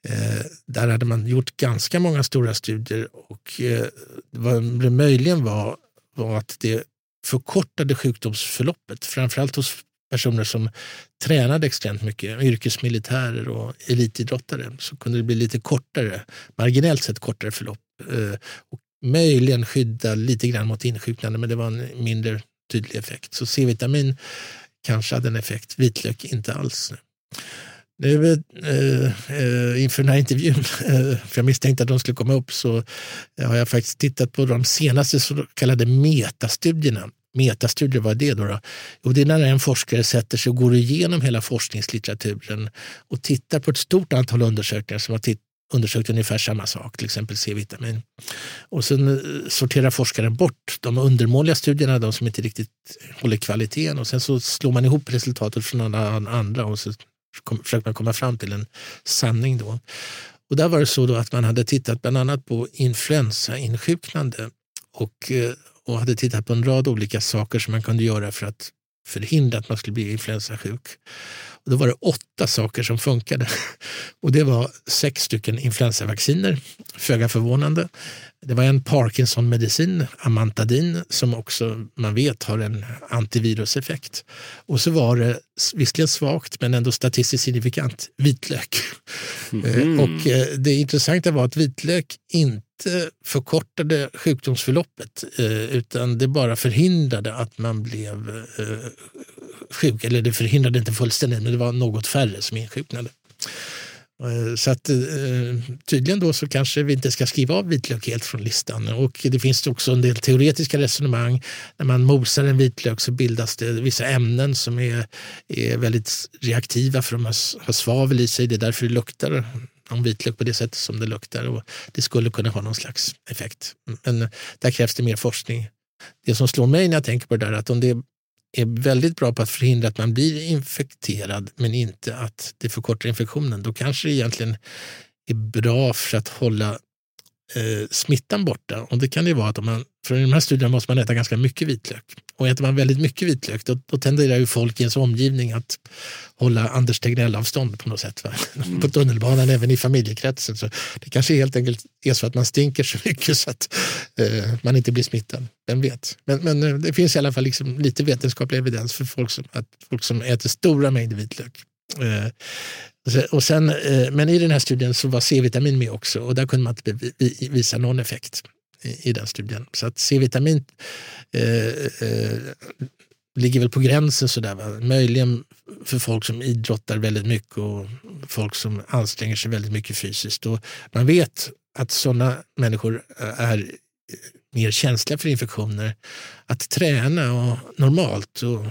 Eh, där hade man gjort ganska många stora studier och eh, vad det möjligen var, var att det förkortade sjukdomsförloppet, framförallt hos personer som tränade extremt mycket, yrkesmilitärer och elitidrottare, så kunde det bli lite kortare, marginellt sett kortare förlopp. Eh, och möjligen skydda lite grann mot insjuknande, men det var en mindre tydlig effekt. Så C-vitamin kanske hade en effekt, vitlök inte alls. Nu eh, eh, inför den här intervjun, eh, för jag misstänkte att de skulle komma upp, så eh, har jag faktiskt tittat på de senaste så kallade metastudierna. Metastudier, vad är det då? då? Jo, det är när en forskare sätter sig och går igenom hela forskningslitteraturen och tittar på ett stort antal undersökningar som har undersökt ungefär samma sak, till exempel C-vitamin. Och sen eh, sorterar forskaren bort de undermåliga studierna, de som inte riktigt håller kvaliteten och sen så slår man ihop resultatet från alla andra och så försökte man komma fram till en sanning. Då. Och där var det så då att man hade tittat bland annat på influensainsjuknande och, eh, och hade tittat på en rad olika saker som man kunde göra för att förhindra att man skulle bli influensasjuk. Och då var det åtta saker som funkade. Och det var sex stycken influensavacciner, föga förvånande. Det var en Parkinson-medicin, amantadin, som också man vet har en antiviruseffekt. Och så var det, visserligen svagt men ändå statistiskt signifikant, vitlök. Mm. Och eh, det intressanta var att vitlök inte förkortade sjukdomsförloppet eh, utan det bara förhindrade att man blev sjuk. Eller det förhindrade inte fullständigt men det var något färre som insjuknade. Eh, så att, eh, tydligen då så kanske vi inte ska skriva av vitlök helt från listan. Och det finns också en del teoretiska resonemang. När man mosar en vitlök så bildas det vissa ämnen som är, är väldigt reaktiva för de har svavel i sig. Det är därför det luktar om vitlök på det sättet som det luktar. Och det skulle kunna ha någon slags effekt. Men där krävs det mer forskning. Det som slår mig när jag tänker på det där är att om det är väldigt bra på att förhindra att man blir infekterad men inte att det förkortar infektionen, då kanske det egentligen är bra för att hålla eh, smittan borta. Och det kan det vara att om man, för i de här studierna måste man äta ganska mycket vitlök. Och äter man väldigt mycket vitlök då, då tenderar ju folk i ens omgivning att hålla Anders Tegnell-avstånd på något sätt. Mm. På tunnelbanan, även i familjekretsen. Så det kanske helt enkelt är så att man stinker så mycket så att eh, man inte blir smittad. Vem vet? Men, men eh, det finns i alla fall liksom lite vetenskaplig evidens för folk som, att folk som äter stora mängder vitlök Eh, och sen, eh, men i den här studien så var C-vitamin med också och där kunde man inte visa någon effekt i den studien. Så att C-vitamin eh, eh, ligger väl på gränsen sådär. Va? Möjligen för folk som idrottar väldigt mycket och folk som anstränger sig väldigt mycket fysiskt. Och man vet att sådana människor eh, är mer känsliga för infektioner. Att träna och normalt och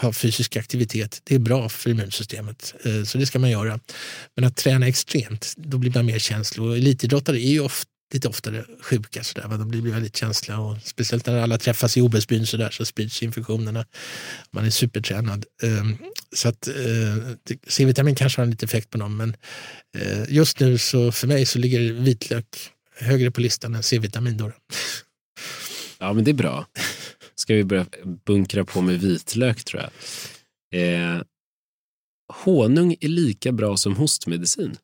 ha fysisk aktivitet, det är bra för immunsystemet. Eh, så det ska man göra. Men att träna extremt, då blir man mer känslig. Och elitidrottare är ju ofta lite oftare sjuka. Så där, De blir väldigt känsliga och speciellt när alla träffas i OS-byn så, där, så sprids infektionerna. Man är supertränad. Ehm, så att eh, C-vitamin kanske har en liten effekt på dem men eh, just nu så för mig så ligger vitlök högre på listan än C-vitamin. Då. Ja, men det är bra. Ska vi börja bunkra på med vitlök tror jag. Eh, honung är lika bra som hostmedicin.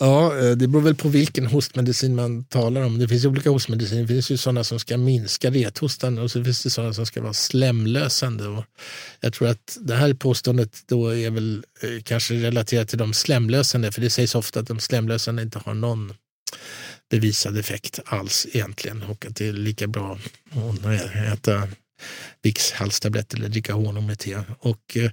Ja, eh, det beror väl på vilken hostmedicin man talar om. Det finns olika hostmediciner. Det finns ju sådana som ska minska rethostan och så finns det sådana som ska vara slemlösande. Och jag tror att det här påståendet då är väl eh, kanske relaterat till de slemlösande, för det sägs ofta att de slemlösande inte har någon bevisad effekt alls egentligen och att det är lika bra att äta Vicks halstablett eller dricka honung med te. Och, eh,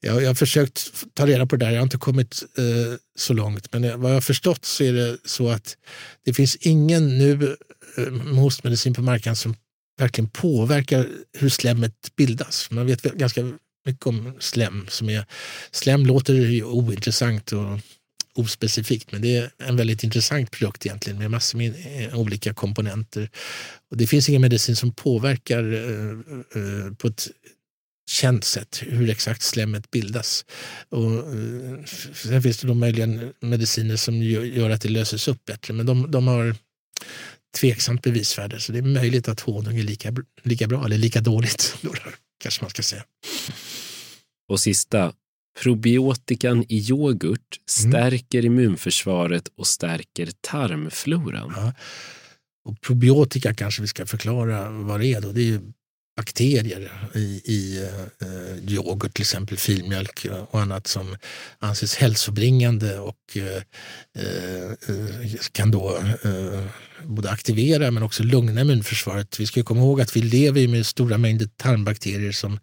jag, jag har försökt ta reda på det där, jag har inte kommit eh, så långt. Men eh, vad jag har förstått så är det så att det finns ingen nu eh, hostmedicin på marknaden som verkligen påverkar hur slemmet bildas. Man vet ganska mycket om slem. Som är, slem låter ju ointressant och ospecifikt, men det är en väldigt intressant produkt egentligen med massor med eh, olika komponenter. Och det finns ingen medicin som påverkar eh, eh, på ett känt sätt hur exakt slemmet bildas. Och, eh, sen finns det då möjligen mediciner som gör att det löses upp bättre, men de, de har tveksamt bevisvärde. Så det är möjligt att honung är lika, lika bra eller lika dåligt. Kanske man ska säga. Och sista, Probiotikan i yoghurt mm. stärker mm. immunförsvaret och stärker tarmfloran. Ja. Och probiotika kanske vi ska förklara vad det är. Då. Det är bakterier i, i eh, yoghurt, till exempel filmjölk och annat som anses hälsobringande och eh, eh, kan då eh, både aktivera men också lugna immunförsvaret. Vi ska komma ihåg att vi lever med stora mängder tarmbakterier som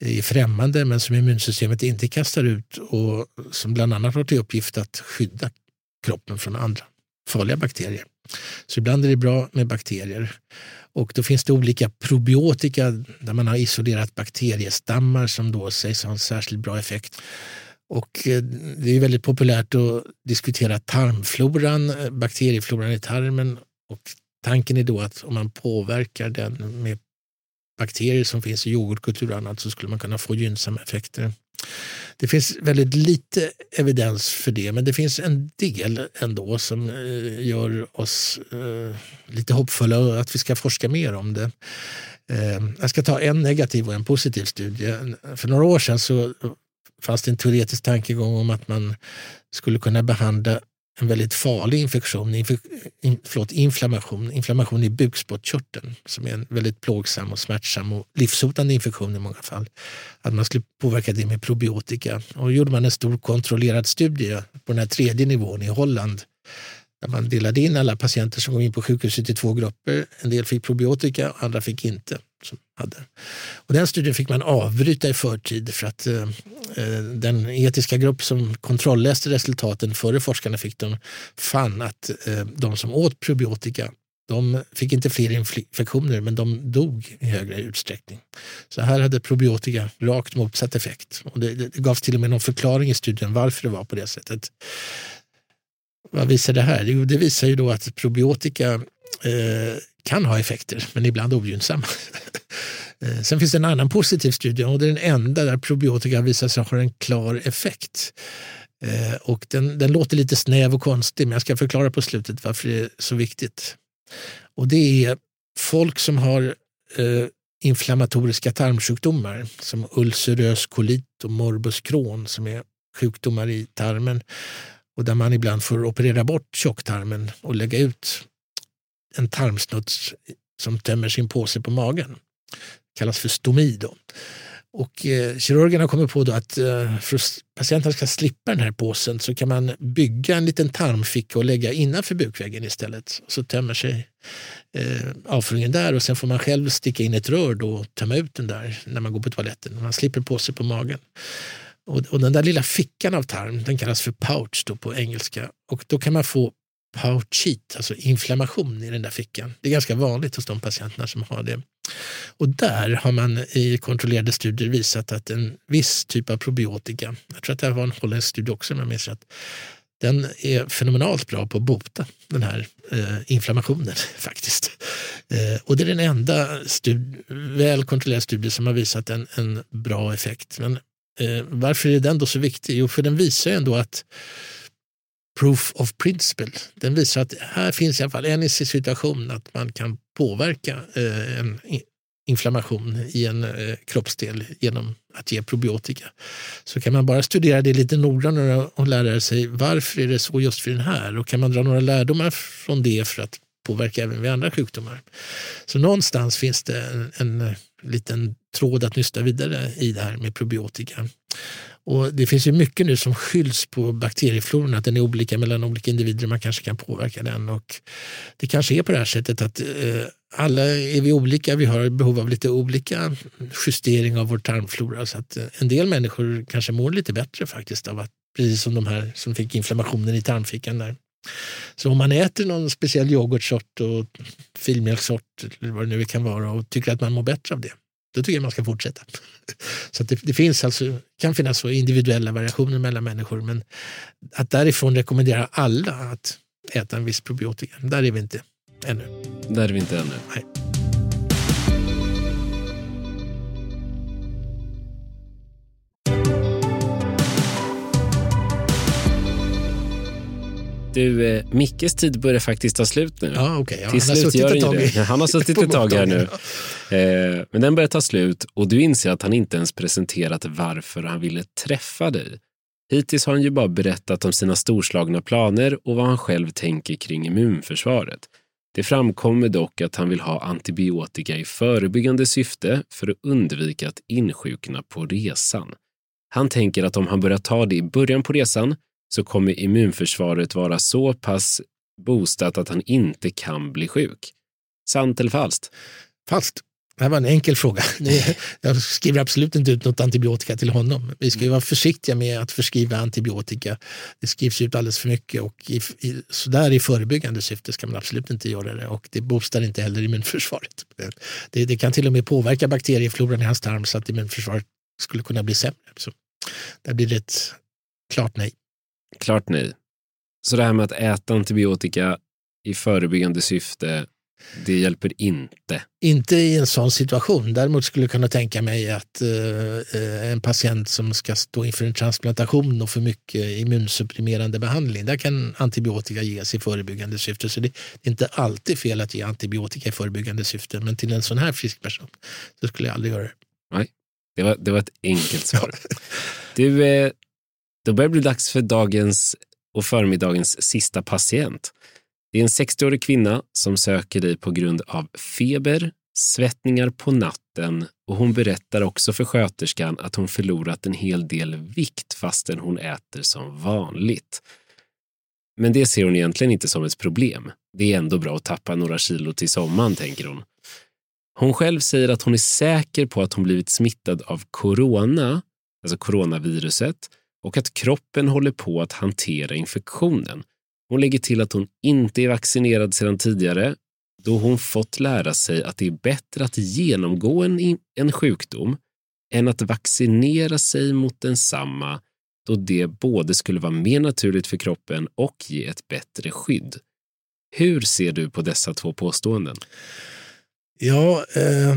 är främmande men som immunsystemet inte kastar ut och som bland annat har till uppgift att skydda kroppen från andra farliga bakterier. Så ibland är det bra med bakterier. Och då finns det olika probiotika där man har isolerat bakteriestammar som då sägs ha en särskilt bra effekt. Och eh, det är väldigt populärt att diskutera tarmfloran, eh, bakteriefloran i tarmen. Och tanken är då att om man påverkar den med bakterier som finns i yoghurtkultur och annat så skulle man kunna få gynnsamma effekter. Det finns väldigt lite evidens för det, men det finns en del ändå som eh, gör oss eh, lite hoppfulla att vi ska forska mer om det. Eh, jag ska ta en negativ och en positiv studie. För några år sedan så fanns det en teoretisk tankegång om att man skulle kunna behandla en väldigt farlig infektion, inf in, förlåt, inflammation, inflammation i bukspottkörteln som är en väldigt plågsam och smärtsam och livshotande infektion i många fall. Att man skulle påverka det med probiotika. Och då gjorde man en stor kontrollerad studie på den här tredje nivån i Holland där man delade in alla patienter som kom in på sjukhuset i två grupper. En del fick probiotika andra fick inte. Som hade. Och den studien fick man avbryta i förtid för att eh, eh den etiska grupp som kontrollläste resultaten före forskarna fick dem fann att eh, de som åt probiotika de fick inte fler infektioner men de dog i högre utsträckning. Så här hade probiotika rakt motsatt effekt. Och det, det gavs till och med någon förklaring i studien varför det var på det sättet. Vad visar det här? Jo, det visar ju då att probiotika Eh, kan ha effekter, men ibland ogynnsamma. Eh, sen finns det en annan positiv studie och det är den enda där probiotika visar sig ha en klar effekt. Eh, och den, den låter lite snäv och konstig, men jag ska förklara på slutet varför det är så viktigt. Och det är folk som har eh, inflammatoriska tarmsjukdomar som ulcerös kolit och morbus Crohn som är sjukdomar i tarmen och där man ibland får operera bort tjocktarmen och lägga ut en tarmsnuts som tömmer sin påse på magen. Det kallas för stomi. Då. Och eh, kirurgerna kommer på då att eh, för att patienten ska slippa den här påsen så kan man bygga en liten tarmficka och lägga innanför bukväggen istället. Så tömmer sig eh, avföringen där och sen får man själv sticka in ett rör då och tömma ut den där när man går på toaletten. Man slipper påse på magen. Och, och, den där lilla fickan av tarm den kallas för pouch då på engelska. Och då kan man få pouchit, alltså inflammation i den där fickan. Det är ganska vanligt hos de patienterna som har det. Och där har man i kontrollerade studier visat att en viss typ av probiotika, jag tror att det här var en holländsk studie också men jag minns den är fenomenalt bra på att bota den här eh, inflammationen faktiskt. Eh, och det är den enda stud väl kontrollerade studie som har visat en, en bra effekt. Men Eh, varför är den då så viktig? Jo, för den visar ändå att proof of principle. Den visar att här finns i alla fall en situation att man kan påverka eh, en inflammation i en eh, kroppsdel genom att ge probiotika. Så kan man bara studera det lite noggrannare och lära sig varför är det så just för den här och kan man dra några lärdomar från det för att påverka även vid andra sjukdomar. Så någonstans finns det en, en liten tråd att nysta vidare i det här med probiotika. Och det finns ju mycket nu som skylls på bakteriefloran, att den är olika mellan olika individer. och Man kanske kan påverka den. Och det kanske är på det här sättet att eh, alla är vi olika. Vi har behov av lite olika justering av vår tarmflora. Så att eh, en del människor kanske mår lite bättre faktiskt av att, precis som de här som fick inflammationen i tarmfickan där. Så om man äter någon speciell yoghurtsort och filmjölkssort eller vad det nu kan vara och tycker att man mår bättre av det, då tycker jag man ska fortsätta. Så det, det, finns alltså, kan finnas så individuella variationer mellan människor men att därifrån rekommendera alla att äta en viss probiotika, där är vi inte ännu. Där är vi inte ännu. Nej. Du, eh, Mickes tid börjar faktiskt ta slut nu. Ja, okay. ja, Till han slut gör den det. Han har suttit ett tag här nu. Eh, men den börjar ta slut och du inser att han inte ens presenterat varför han ville träffa dig. Hittills har han ju bara berättat om sina storslagna planer och vad han själv tänker kring immunförsvaret. Det framkommer dock att han vill ha antibiotika i förebyggande syfte för att undvika att insjukna på resan. Han tänker att om han börjar ta det i början på resan så kommer immunförsvaret vara så pass boostat att han inte kan bli sjuk. Sant eller falskt? Falskt. Det här var en enkel fråga. Jag skriver absolut inte ut något antibiotika till honom. Vi ska ju vara försiktiga med att förskriva antibiotika. Det skrivs ut alldeles för mycket och i, i, sådär i förebyggande syfte ska man absolut inte göra det och det boostar inte heller immunförsvaret. Det, det kan till och med påverka bakteriefloran i hans tarm så att immunförsvaret skulle kunna bli sämre. Så där blir det ett klart nej. Klart nej. Så det här med att äta antibiotika i förebyggande syfte, det hjälper inte? Inte i en sån situation. Däremot skulle jag kunna tänka mig att eh, en patient som ska stå inför en transplantation och för mycket immunsupprimerande behandling, där kan antibiotika ges i förebyggande syfte. Så det är inte alltid fel att ge antibiotika i förebyggande syfte, men till en sån här frisk person så skulle jag aldrig göra det. Nej, det var, det var ett enkelt svar. du, eh, då börjar det bli dags för dagens och förmiddagens sista patient. Det är en 60-årig kvinna som söker dig på grund av feber, svettningar på natten och hon berättar också för sköterskan att hon förlorat en hel del vikt fastän hon äter som vanligt. Men det ser hon egentligen inte som ett problem. Det är ändå bra att tappa några kilo till sommaren, tänker hon. Hon själv säger att hon är säker på att hon blivit smittad av corona, alltså coronaviruset, och att kroppen håller på att hantera infektionen. Hon lägger till att hon inte är vaccinerad sedan tidigare då hon fått lära sig att det är bättre att genomgå en, en sjukdom än att vaccinera sig mot densamma då det både skulle vara mer naturligt för kroppen och ge ett bättre skydd. Hur ser du på dessa två påståenden? Ja, eh,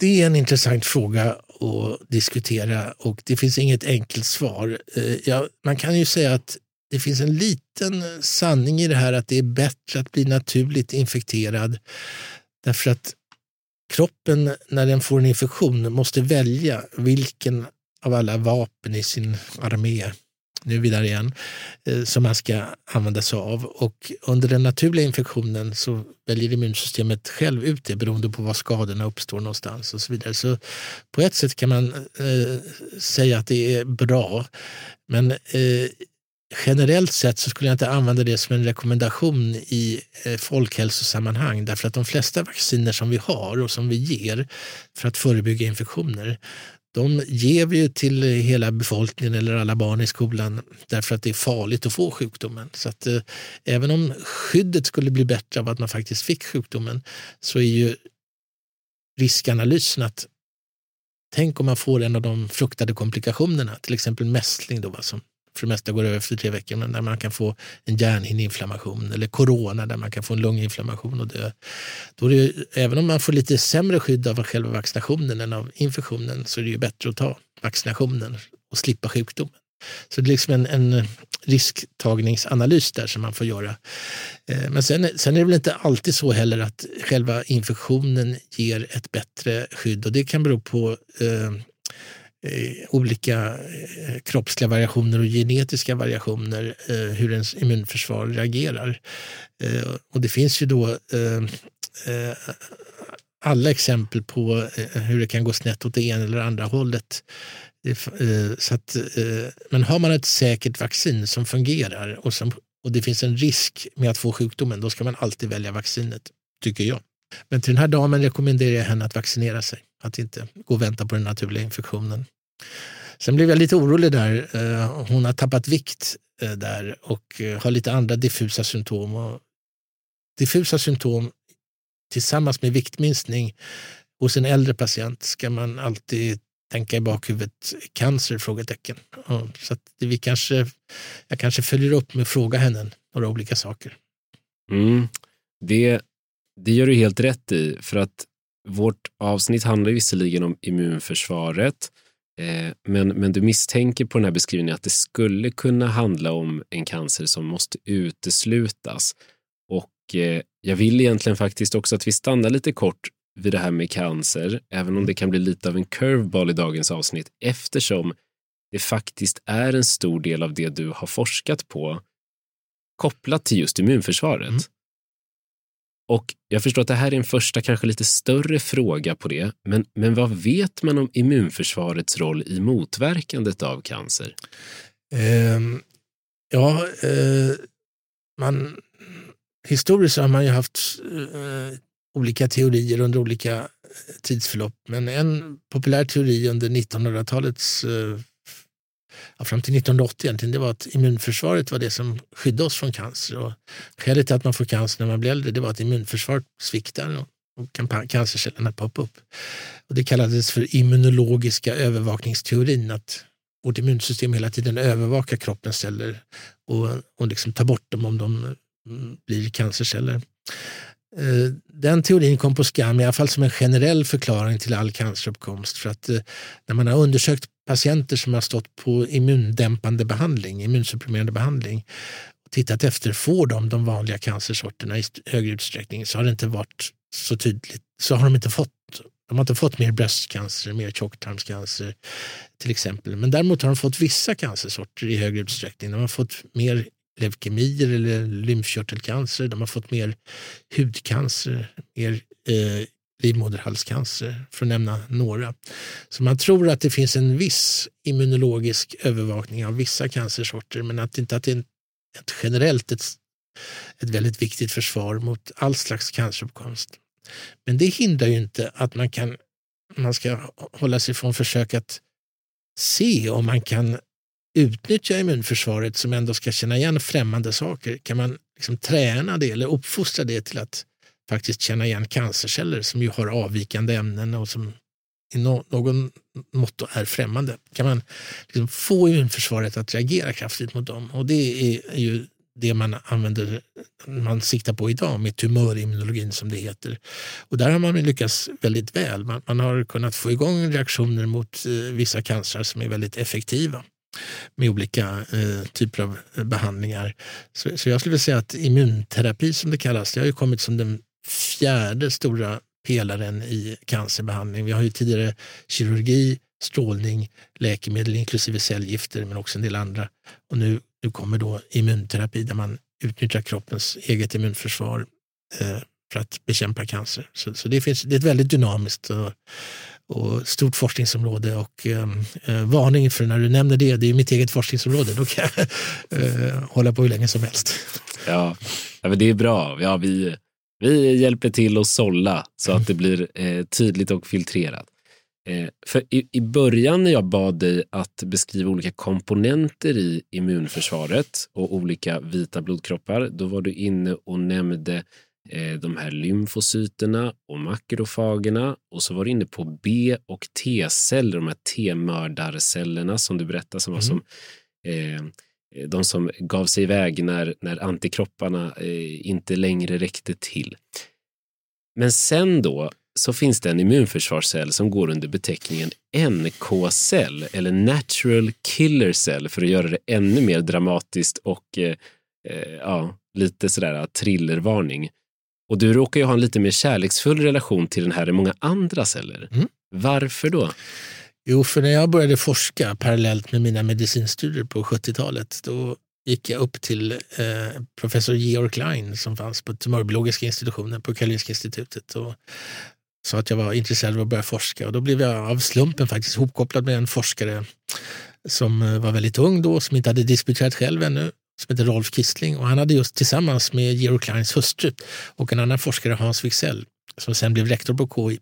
det är en intressant fråga att diskutera och det finns inget enkelt svar. Eh, ja, man kan ju säga att det finns en liten sanning i det här att det är bättre att bli naturligt infekterad därför att kroppen när den får en infektion måste välja vilken av alla vapen i sin armé nu är vi där igen, eh, som man ska använda sig av. Och under den naturliga infektionen så väljer immunsystemet själv ut det beroende på var skadorna uppstår någonstans och så vidare. Så på ett sätt kan man eh, säga att det är bra. Men eh, generellt sett så skulle jag inte använda det som en rekommendation i eh, folkhälsosammanhang därför att de flesta vacciner som vi har och som vi ger för att förebygga infektioner de ger vi ju till hela befolkningen eller alla barn i skolan därför att det är farligt att få sjukdomen. Så att, eh, även om skyddet skulle bli bättre av att man faktiskt fick sjukdomen så är ju riskanalysen att tänk om man får en av de fruktade komplikationerna, till exempel mässling då, som för det mesta går över efter tre veckor, men där man kan få en hjärnhinneinflammation eller corona där man kan få en lunginflammation och dö. Då är det, även om man får lite sämre skydd av själva vaccinationen än av infektionen så är det ju bättre att ta vaccinationen och slippa sjukdomen. Så det är liksom en, en risktagningsanalys där som man får göra. Eh, men sen, sen är det väl inte alltid så heller att själva infektionen ger ett bättre skydd och det kan bero på eh, Eh, olika eh, kroppsliga variationer och genetiska variationer, eh, hur ens immunförsvar reagerar. Eh, och det finns ju då eh, eh alla exempel på eh, hur det kan gå snett åt det ena eller andra hållet. Så att, men har man ett säkert vaccin som fungerar och, som, och det finns en risk med att få sjukdomen, då ska man alltid välja vaccinet, tycker jag. Men till den här damen rekommenderar jag henne att vaccinera sig, att inte gå och vänta på den naturliga infektionen. Sen blev jag lite orolig där. Eh, hon har tappat vikt eh, där och eh, har lite andra diffusa symptom. Och diffusa symptom tillsammans med viktminskning hos en äldre patient ska man alltid tänka i bakhuvudet cancer? Frågetecken. Så att vi kanske, jag kanske följer upp med att fråga henne några olika saker. Mm. Det, det gör du helt rätt i, för att vårt avsnitt handlar visserligen om immunförsvaret, eh, men, men du misstänker på den här beskrivningen att det skulle kunna handla om en cancer som måste uteslutas. Och eh, jag vill egentligen faktiskt också att vi stannar lite kort vid det här med cancer, även om det kan bli lite av en curveball i dagens avsnitt, eftersom det faktiskt är en stor del av det du har forskat på kopplat till just immunförsvaret. Mm. Och jag förstår att det här är en första, kanske lite större fråga på det, men, men vad vet man om immunförsvarets roll i motverkandet av cancer? Eh, ja, eh, man, historiskt har man ju haft eh, olika teorier under olika eh, tidsförlopp. Men en populär teori under 1900-talets, eh, ja, fram till 1980 egentligen, det var att immunförsvaret var det som skyddade oss från cancer. Och skälet till att man får cancer när man blir äldre det var att immunförsvaret sviktar och cancercellerna poppar upp. Och det kallades för immunologiska övervakningsteorin. att vårt immunsystem hela tiden övervakar kroppens celler och, och liksom tar bort dem om de mm, blir cancerceller. Eh, den teorin kom på skam, i alla fall som en generell förklaring till all canceruppkomst. För att eh, när man har undersökt patienter som har stått på immundämpande behandling, immunsupprimerande behandling, och tittat efter, får de de vanliga cancersorterna i högre utsträckning, så har det inte varit så tydligt. Så har de inte fått de har inte fått mer bröstcancer, mer tjocktarmscancer till exempel. Men däremot har de fått vissa cancersorter i högre utsträckning. De har fått mer leukemier eller lymfkörtelcancer. De har fått mer hudcancer, mer eh, livmoderhalscancer, för att nämna några. Så man tror att det finns en viss immunologisk övervakning av vissa cancersorter, men att inte att det är ett generellt ett, ett väldigt viktigt försvar mot all slags canceruppkomst. Men det hindrar ju inte att man kan man ska hålla sig från försök att se om man kan utnyttja immunförsvaret som ändå ska känna igen främmande saker? Kan man liksom träna det eller uppfostra det till att faktiskt känna igen cancerceller som ju har avvikande ämnen och som i någon mått är främmande? Kan man liksom få immunförsvaret att reagera kraftigt mot dem? Och det är ju det man använder, man siktar på idag med tumörimmunologin som det heter. Och där har man lyckats väldigt väl. Man, man har kunnat få igång reaktioner mot eh, vissa cancrar som är väldigt effektiva med olika eh, typer av eh, behandlingar. Så, så, jag skulle vilja säga att immunterapi som det kallas, det har ju kommit som den fjärde stora pelaren i cancerbehandling. Vi har ju tidigare kirurgi, strålning, läkemedel inklusive cellgifter men också en del andra. Och nu, nu kommer då immunterapi där man utnyttjar kroppens eget immunförsvar eh, för att bekämpa cancer. Så, så det, finns, det är ett väldigt dynamiskt och, och stort forskningsområde och ehm, eh, varning för när du nämner det, det är mitt eget forskningsområde, då kan jag eh, hålla på hur länge som helst. Ja, ja men det är bra. Ja, vi, vi hjälper till att sålla så att det blir eh, tydligt och filtrerat. Eh, för i, i början när jag bad dig att beskriva olika komponenter i immunförsvaret och olika vita blodkroppar, då var du inne och nämnde Eh, de här lymfocyterna och makrofagerna och så var du inne på B och T-celler, de här T-mördarcellerna som du berättade som var mm. som eh, de som gav sig iväg när, när antikropparna eh, inte längre räckte till. Men sen då så finns det en immunförsvarscell som går under beteckningen NK-cell eller Natural Killer Cell för att göra det ännu mer dramatiskt och eh, eh, ja, lite sådär thrillervarning. Och du råkar ju ha en lite mer kärleksfull relation till den här än många andra celler. Mm. Varför då? Jo, för när jag började forska parallellt med mina medicinstudier på 70-talet, då gick jag upp till eh, professor Georg Klein som fanns på tumörbiologiska institutionen på Karolinska institutet och sa att jag var intresserad av att börja forska. Och då blev jag av slumpen faktiskt hopkopplad med en forskare som eh, var väldigt ung då, som inte hade disputerat själv ännu, som heter Rolf Kistling. Och han hade just tillsammans med Georg Kleins hustru och en annan forskare, Hans Wixell, som sen blev rektor på KI,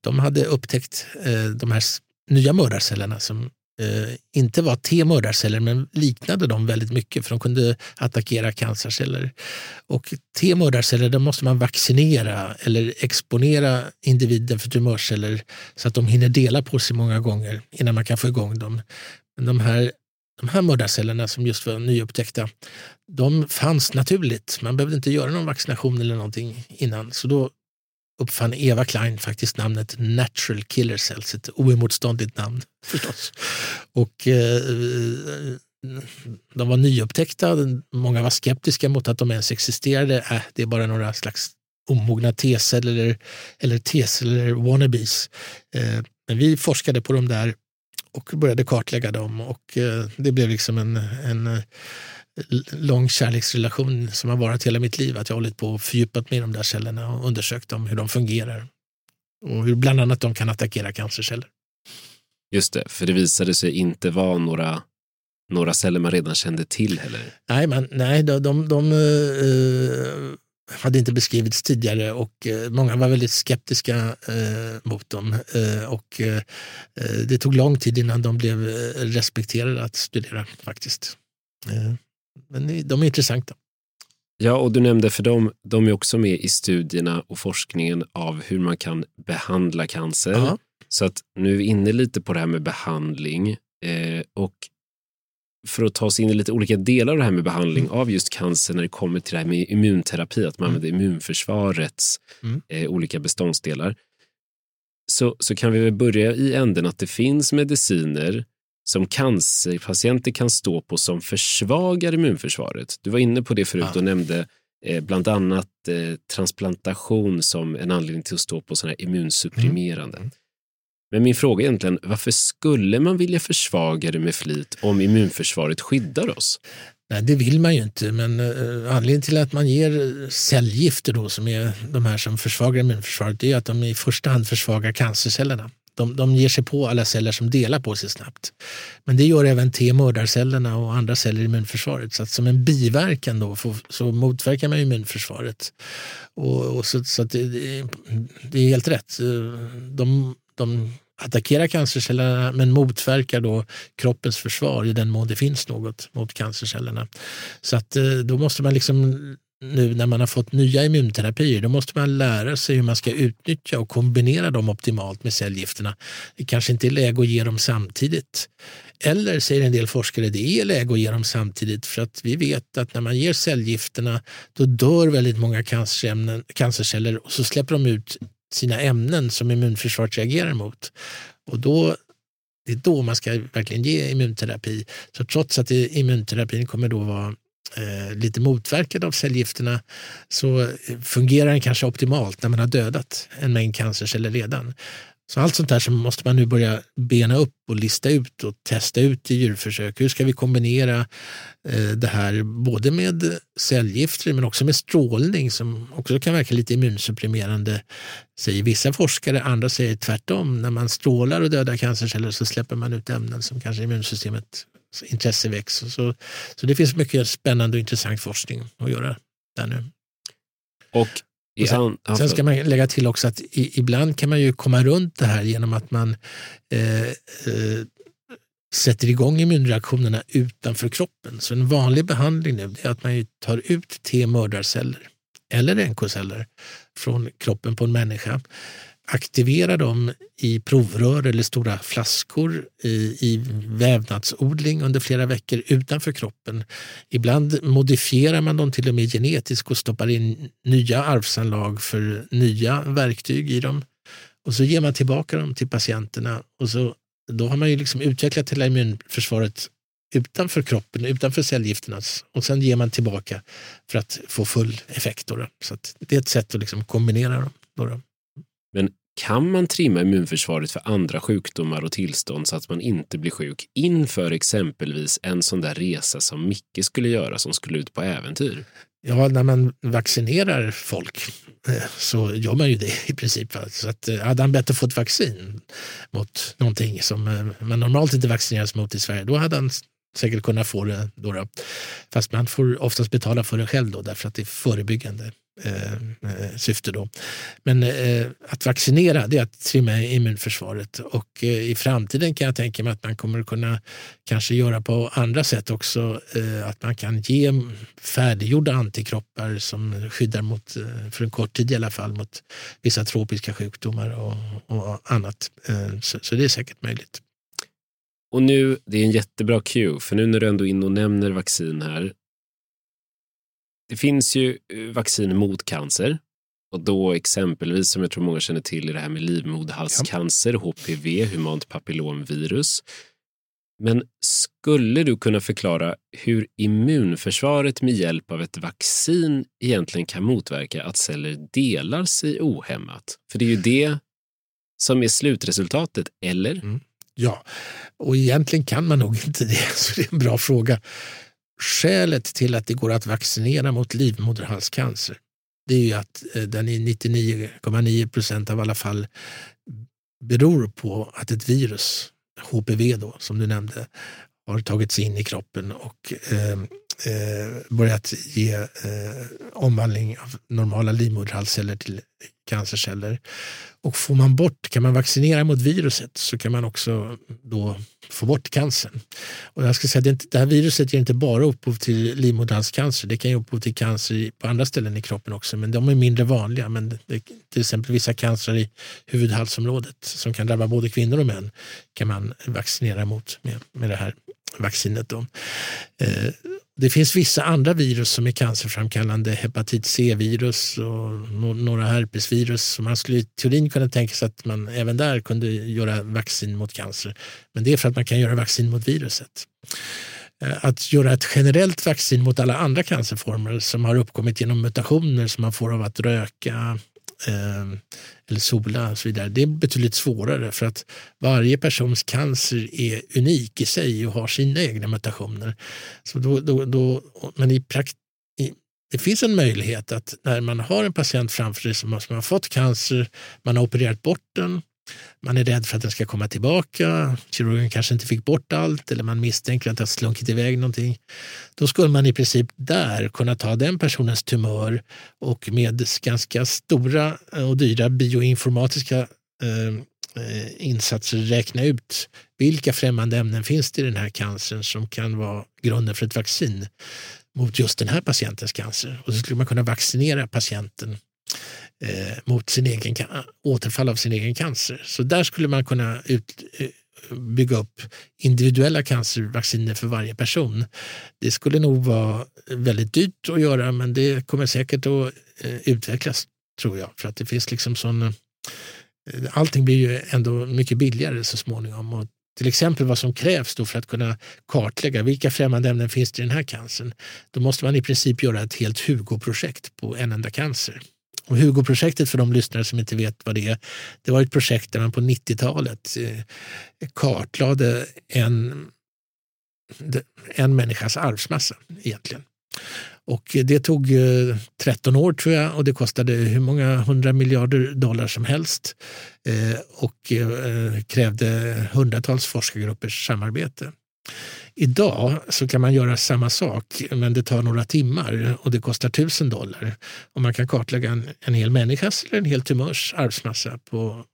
de hade upptäckt eh, de här nya mördarcellerna som eh, inte var T-mördarceller men liknade dem väldigt mycket för de kunde attackera cancerceller. Och T-mördarceller måste man vaccinera eller exponera individen för tumörceller så att de hinner dela på sig många gånger innan man kan få igång dem. Men de här de här mördarcellerna som just var nyupptäckta, de fanns naturligt. Man behövde inte göra någon vaccination eller någonting innan. Så då uppfann Eva Klein faktiskt namnet Natural Killer Cells, ett oemotståndligt namn förstås. Och eh, de var nyupptäckta, många var skeptiska mot att de ens existerade. Äh, det är bara några slags omogna T-celler eller, eller T-celler wannabes. Eh, men vi forskade på dem där och började kartlägga dem och eh, det blev liksom en, en eh, lång kärleksrelation som har varit hela mitt liv. Att jag har hållit på och fördjupat mig i de där cellerna och undersökt dem, hur de fungerar. Och hur bland annat de kan attackera cancerceller. Just det, för det visade sig inte vara några, några celler man redan kände till heller. Nej, man, nej de, de, de uh, hade inte beskrivits tidigare och uh, många var väldigt skeptiska uh, mot dem. och det tog lång tid innan de blev respekterade att studera faktiskt men de är intressanta. Ja, och du nämnde för dem, de är också med i studierna och forskningen av hur man kan behandla cancer. Aha. Så att nu är vi inne lite på det här med behandling eh, och för att ta oss in i lite olika delar av det här med behandling mm. av just cancer när det kommer till det här med immunterapi, att man mm. använder immunförsvarets mm. eh, olika beståndsdelar. Så, så kan vi väl börja i änden att det finns mediciner som cancerpatienter kan stå på som försvagar immunförsvaret. Du var inne på det förut ja. och nämnde eh, bland annat eh, transplantation som en anledning till att stå på sådana här immunsupprimerande. Mm. Men min fråga är egentligen, varför skulle man vilja försvaga det med flit om immunförsvaret skyddar oss? Nej, det vill man ju inte, men uh, anledningen till att man ger cellgifter då, som är de här som försvagar immunförsvaret, det är att de i första hand försvagar cancercellerna. De, de ger sig på alla celler som delar på sig snabbt. Men det gör även T-mördarcellerna och andra celler i immunförsvaret. Så att som en biverkan då får, så motverkar man immunförsvaret. Och, och så, så det, det, är helt rätt. De, de attackerar cancercellerna men motverkar då kroppens försvar i den mån det finns något mot cancercellerna. Så att eh, då måste man liksom nu när man har fått nya immunterapier, då måste man lära sig hur man ska utnyttja och kombinera dem optimalt med cellgifterna. Det kanske inte är läge att ge dem samtidigt. Eller, säger en del forskare, det är läge att ge dem samtidigt för att vi vet att när man ger cellgifterna då dör väldigt många cancerceller och så släpper de ut sina ämnen som immunförsvaret reagerar mot. Och då det är då man ska verkligen ge immunterapi. Så trots att immunterapin kommer då vara eh, lite motverkad av cellgifterna så fungerar den kanske optimalt när man har dödat en mängd cancerceller redan. Så allt sånt där så måste man nu börja bena upp och lista ut och testa ut i djurförsök. Hur ska vi kombinera eh, det här både med cellgifter men också med strålning som också kan verka lite immunsupprimerande, säger vissa forskare. Andra säger tvärtom. När man strålar och dödar cancerceller så släpper man ut ämnen som kanske immunsystemet intresse växer. Så, så det finns mycket spännande och intressant forskning att göra där nu. Och och sen, sen, ska man lägga till också att i, ibland kan man ju komma runt det här genom att man eh, eh, sätter igång immunreaktionerna utanför kroppen. Så en vanlig behandling nu är att man tar ut T-mördarceller eller NK-celler från kroppen på en människa aktivera dem i provrör eller stora flaskor i, i vävnadsodling under flera veckor utanför kroppen. Ibland modifierar man dem till och med genetiskt och stoppar in nya arvsanlag för nya verktyg i dem. Och så ger man tillbaka dem till patienterna och så, då har man ju liksom utvecklat hela immunförsvaret utanför kroppen, utanför cellgifterna och sen ger man tillbaka för att få full effekt. Då, Så det är ett sätt att liksom kombinera dem. Då, men kan man trimma immunförsvaret för andra sjukdomar och tillstånd så att man inte blir sjuk inför exempelvis en sån där resa som Micke skulle göra som skulle ut på äventyr? Ja, när man vaccinerar folk eh, så gör man ju det i princip. Så att, eh, hade han bättre fått vaccin mot någonting som eh, man normalt inte vaccineras mot i Sverige, då hade han säkert kunnat få det. Då, då. Fast man får oftast betala för det själv då, därför att det är förebyggande Eh, eh, syfte. Då. Men eh, att vaccinera det är att trimma immunförsvaret och eh, i framtiden kan jag tänka mig att man kommer att kunna kanske göra på andra sätt också. Eh, att man kan ge färdiggjorda antikroppar som skyddar mot, eh, för en kort tid i alla fall, mot vissa tropiska sjukdomar och, och annat. Eh, så, så det är säkert möjligt. Och nu, det är en jättebra cue, för nu när du ändå in och nämner vaccin här. Det finns ju eh, vaccin mot cancer. Och då exempelvis, som jag tror många känner till, är det här med livmoderhalscancer, ja. HPV, humant papillomvirus. Men skulle du kunna förklara hur immunförsvaret med hjälp av ett vaccin egentligen kan motverka att celler delar sig ohämmat? För det är ju det som är slutresultatet, eller? Mm. Ja, och egentligen kan man nog inte det, så det är en bra fråga. Skälet till att det går att vaccinera mot livmoderhalscancer det är ju att eh, den i 99,9 procent av alla fall beror på att ett virus, HPV då, som du nämnde, har tagit sig in i kroppen och eh, eh, börjat ge eh, omvandling av normala livmoderhalsceller till cancerceller. Och får man bort, kan man vaccinera mot viruset så kan man också då få bort cancern. Och jag ska säga, det, det här viruset ger inte bara upphov till livmoderhalscancer, det kan ge upphov till cancer på andra ställen i kroppen också, men de är mindre vanliga. Men det, till exempel vissa cancer i huvudhalsområdet som kan drabba både kvinnor och män kan man vaccinera mot med, med det här vaccinet. Då. Eh, det finns vissa andra virus som är cancerframkallande, hepatit C-virus och några herpesvirus. Så man skulle i teorin kunna tänka sig att man även där kunde göra vaccin mot cancer. Men det är för att man kan göra vaccin mot viruset. Eh, att göra ett generellt vaccin mot alla andra cancerformer som har uppkommit genom mutationer som man får av att röka, Ehm, eller sola och så vidare. Det är betydligt svårare för att varje persons cancer är unik i sig och har sina egna mutationer. Så då, då, då men i prakt, i, det finns en möjlighet att när man har en patient framför sig som har fått cancer, man har opererat bort den, man är rädd för att den ska komma tillbaka. Kirurgen kanske inte fick bort allt eller man misstänker att det har slunkit iväg någonting. Då skulle man i princip där kunna ta den personens tumör och med ganska stora eh, och dyra bioinformatiska eh, eh, insatser räkna ut vilka främmande ämnen finns det i den här cancern som kan vara grunden för ett vaccin mot just den här patientens cancer. Och så skulle man kunna vaccinera patienten eh, mot sin egen återfall av sin egen cancer. Så där skulle man kunna ut, eh, bygga upp individuella cancervacciner för varje person. Det skulle nog vara väldigt dyrt att göra men det kommer säkert att eh, utvecklas tror jag. För att det finns liksom sån, eh, allting blir ju ändå mycket billigare så småningom. Och till exempel vad som krävs då för att kunna kartlägga vilka främmande ämnen finns det i den här cancern. Då måste man i princip göra ett helt Hugo-projekt på en enda cancer. Och Hugo-projektet, för de lyssnare som inte vet vad det är, det var ett projekt där man på 90-talet eh, kartlade en, en människas arvsmassa egentligen. Och det tog eh, 13 år tror jag och det kostade hur många hundra miljarder dollar som helst eh, och krävde hundratals forskargruppers samarbete. Idag så kan man göra samma sak men det tar några timmar och det kostar tusen dollar. Och man kan kartlägga en, en hel människas eller en hel tumörs arvsmassa på,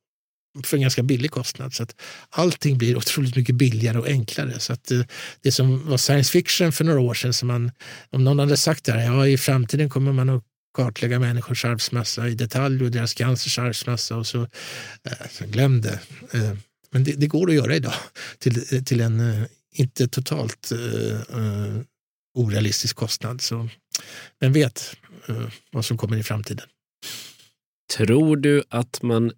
för en ganska billig kostnad. Så att allting blir otroligt mycket billigare och enklare. Så att det, det som var science fiction för några år sedan, som man, om någon hade sagt det här, ja i framtiden kommer man att kartlägga människors arvsmassa i detalj och deras cancers arvsmassa och så, äh, så glöm det. Äh, men det, det, går att göra idag till, till en inte totalt uh, orealistisk kostnad. Så vem vet uh, vad som kommer i framtiden. Tror du att man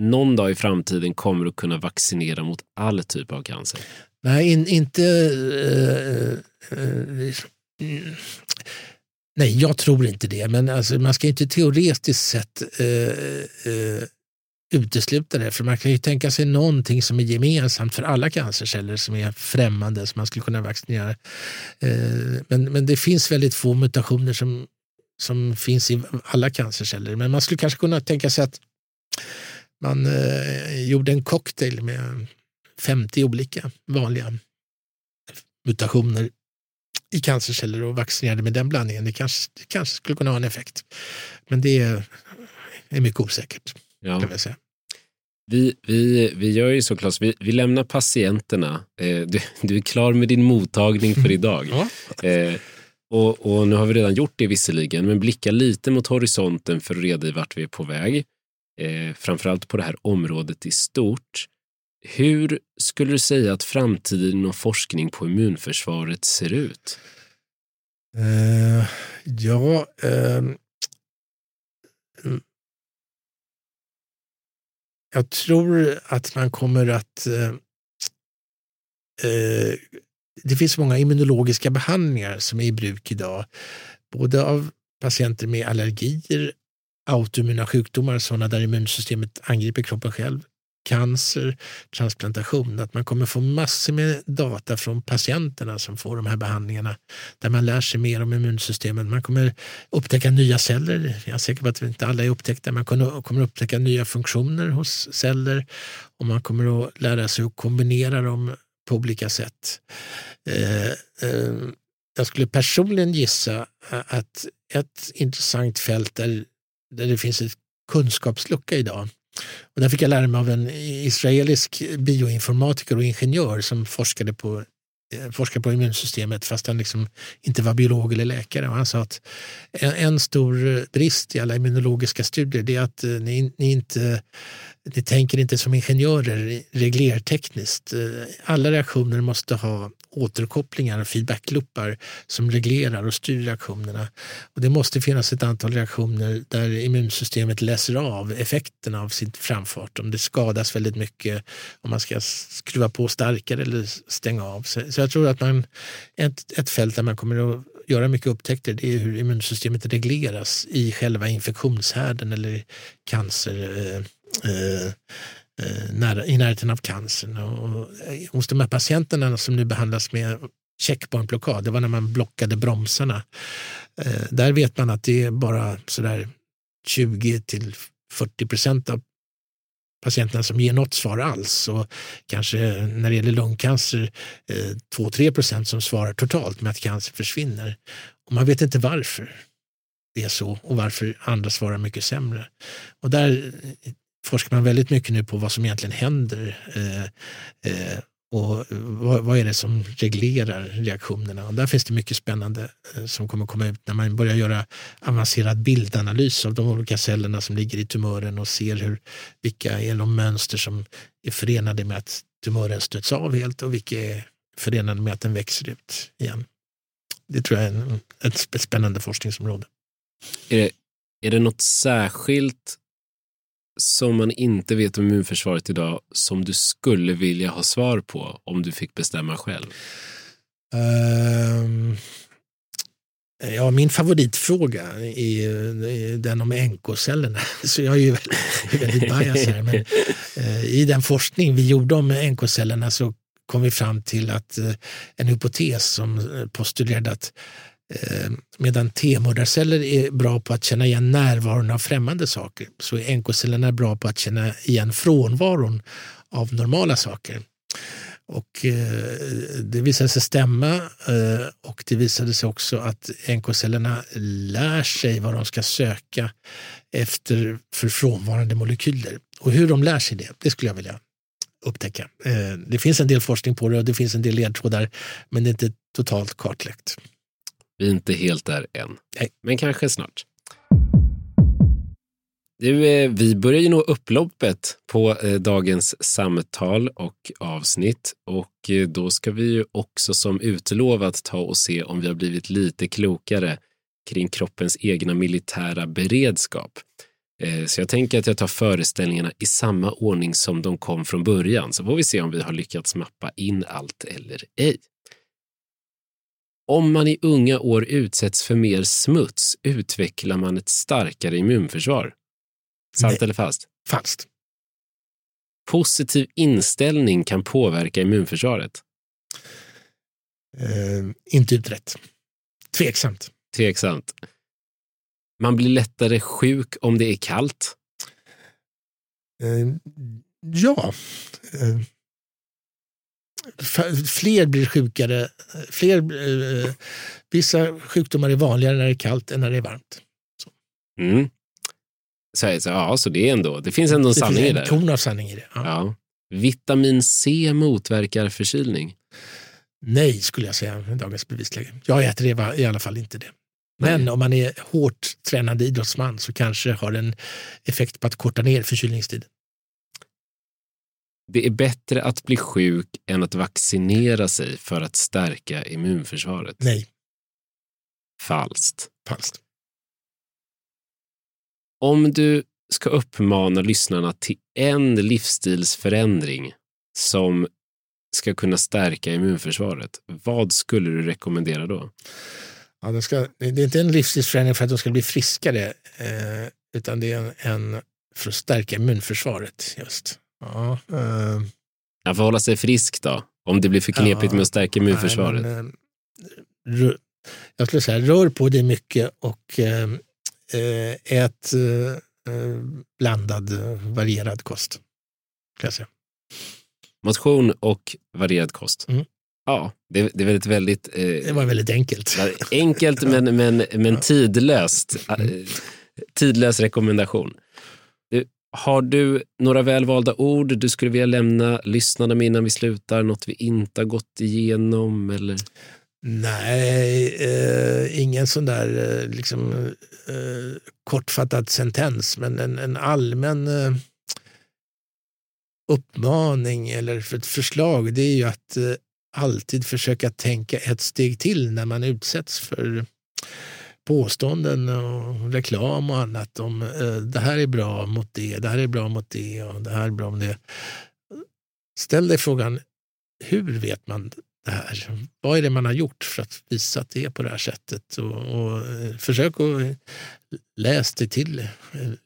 någon dag i framtiden kommer att kunna vaccinera mot all typ av cancer? Nej, in, inte... Uh, uh, uh, nej, jag tror inte det. Men alltså, man ska inte teoretiskt sett utesluta det. För man kan ju tänka sig någonting som är gemensamt för alla cancerceller som är främmande som man skulle kunna vaccinera. Eh, men, men det finns väldigt få mutationer som, som finns i alla cancerceller. Men man skulle kanske kunna tänka sig att man eh, gjorde en cocktail med 50 olika vanliga mutationer i cancerceller och vaccinerade med den blandningen. Det kanske, det kanske skulle kunna ha en effekt. Men det är, är mycket osäkert. Ja. Kan jag säga. Vi, vi, vi gör ju så, Claes, vi, vi lämnar patienterna. Eh, du, du, är klar med din mottagning för idag. eh, och, och, nu har vi redan gjort det visserligen, men blicka lite mot horisonten för att reda i vart vi är på väg. Eh, framförallt på det här området i stort. Hur skulle du säga att framtiden och forskning på immunförsvaret ser ut? Uh, ja, uh, jag tror att man kommer att eh, eh, det finns många immunologiska behandlingar som är i bruk idag, både av patienter med allergier, autoimmuna sjukdomar, sådana där immunsystemet angriper kroppen själv, cancer, transplantation, att man kommer få massor med data från patienterna som får de här behandlingarna, där man lär sig mer om immunsystemet. Man kommer upptäcka nya celler. Jag är säker på att inte alla är upptäckta. Man kommer upptäcka nya funktioner hos celler och man kommer att lära sig att kombinera dem på olika sätt. Eh, eh, jag skulle personligen gissa att ett intressant fält där, där det finns ett kunskapslucka idag och där fick jag lära mig av en israelisk bioinformatiker och ingenjör som forskade på eh, på immunsystemet fast han liksom inte var biolog eller läkare. Och han sa att en, en stor brist i alla immunologiska studier är att eh, ni, ni, inte ni tänker inte som ingenjörer reglertekniskt. Eh, alla reaktioner måste ha återkopplingar och feedbackluppar som reglerar och styr reaktionerna. Och det måste finnas ett antal reaktioner där immunsystemet läser av effekterna av sin framfart. Om det skadas väldigt mycket, om man ska skruva på starkare eller stänga av. Så, jag tror att man, ett, ett fält där man kommer att göra mycket upptäckter det är hur immunsystemet regleras i själva infektionshärden eller cancer Eh, Eh, eh, nära, i närheten av cancern. Och, eh, hos de här patienterna som nu behandlas med checkpointblockad, det var när man blockade bromsarna. Där vet man att det är bara sådär 20 till 40 procent av patienterna som ger något svar alls. Och kanske när det gäller lungcancer 2-3 procent som svarar totalt med att cancer försvinner. Och man vet inte varför det är så och varför andra svarar mycket sämre. Och där forskar man väldigt mycket nu på vad som egentligen händer. Eh, eh, och vad, vad, är det som reglerar reaktionerna? Och där finns det mycket spännande eh, som kommer komma ut när man börjar göra avancerad bildanalys av de olika cellerna som ligger i tumören och ser hur, vilka är de mönster som är förenade med att tumören stöts av helt och vilka är förenade med att den växer ut igen. Det tror jag är en, ett spännande forskningsområde. Är det, är det något särskilt som man inte vet om immunförsvaret idag som du skulle vilja ha svar på om du fick bestämma själv? Um, ja, min favoritfråga är den om NK-cellerna. Så jag är ju väldigt bias här. Men, uh, I den forskning vi gjorde om NK-cellerna så kom vi fram till att uh, en hypotes som eh, postulerade att Eh, medan T-mördarceller är bra på att känna igen närvaron av främmande saker så är NK-cellerna bra på att känna igen frånvaron av normala saker. Och eh, det visade sig stämma eh, och det visade sig också att NK-cellerna lär sig vad de ska söka efter för frånvarande molekyler. Och hur de lär sig det, det skulle jag vilja upptäcka. Eh, det finns en del forskning på det och det finns en del ledtrådar men det är inte totalt kartlagt. Vi är inte helt där än, Nej. men kanske snart. Du, eh, vi börjar ju nå upploppet på eh, dagens samtal och avsnitt och eh, då ska vi ju också som utlovat ta och se om vi har blivit lite klokare kring kroppens egna militära beredskap. Så jag tänker att jag tar föreställningarna i samma ordning som de kom från början, så får vi se om vi har lyckats mappa in allt eller ej. Om man i unga år utsätts för mer smuts utvecklar man ett starkare immunförsvar. Sant Nej. eller falskt? Falskt. Positiv inställning kan påverka immunförsvaret. Eh, inte utrett. Tveksamt. Tveksamt. Man blir lättare sjuk om det är kallt. Eh, ja. Eh, fler blir sjukare. Fler, eh, vissa sjukdomar är vanligare när det är kallt än när det är varmt. Mm. Så, så, ja, så det är ändå, det finns ändå en Det sanning i finns det. en ton av sanning i det. Ja. Ja. Vitamin C motverkar förkylning. Nej, skulle jag säga med dagens bevisläge. Jag äter det i alla fall inte det. Men om man är hårt tränande idrottsman så kanske har en effekt på att korta ner förkylningstiden. Det är bättre att bli sjuk än att vaccinera sig för att stärka immunförsvaret. Nej, Falskt. falskt. Om du ska uppmana lyssnarna till en livsstilsförändring som ska kunna stärka immunförsvaret, vad skulle du rekommendera då? Ja, det, ska, det är inte en livsstilsförändring för att de ska bli friskare, eh, utan det är en, en för att stärka immunförsvaret. just. Ja, eh, Att få hålla sig frisk då? Om det blir för knepigt Ja, med att stärka immunförsvaret? nej, men, eh, rö- jag skulle säga rör på dig mycket och eh, eh, ät eh, blandad, eh, varierad kost. Kan jag säga. Motion och varierad kost. Mm. Ja, det, det är väldigt, väldigt eh, Det var väldigt enkelt. enkelt men, men, men tidlöst. Eh, Tidlös rekommendation. Har du några välvalda ord du skulle vilja lämna lyssnarna med innan vi slutar? Något vi inte har gått igenom? Eller? Nej, eh, ingen sån där eh, liksom, eh, kortfattad sentens, men en, en allmän eh, uppmaning eller för ett förslag det är ju att eh, alltid försöka tänka ett steg till när man utsätts för påståenden och reklam och annat om eh, det här är bra mot det, det här är bra mot det och det här är bra mot det. Ställ dig frågan, hur vet man det här? Vad är det man har gjort för att visa att det är på det här sättet? Och, och eh, försök att läsa dig till eh,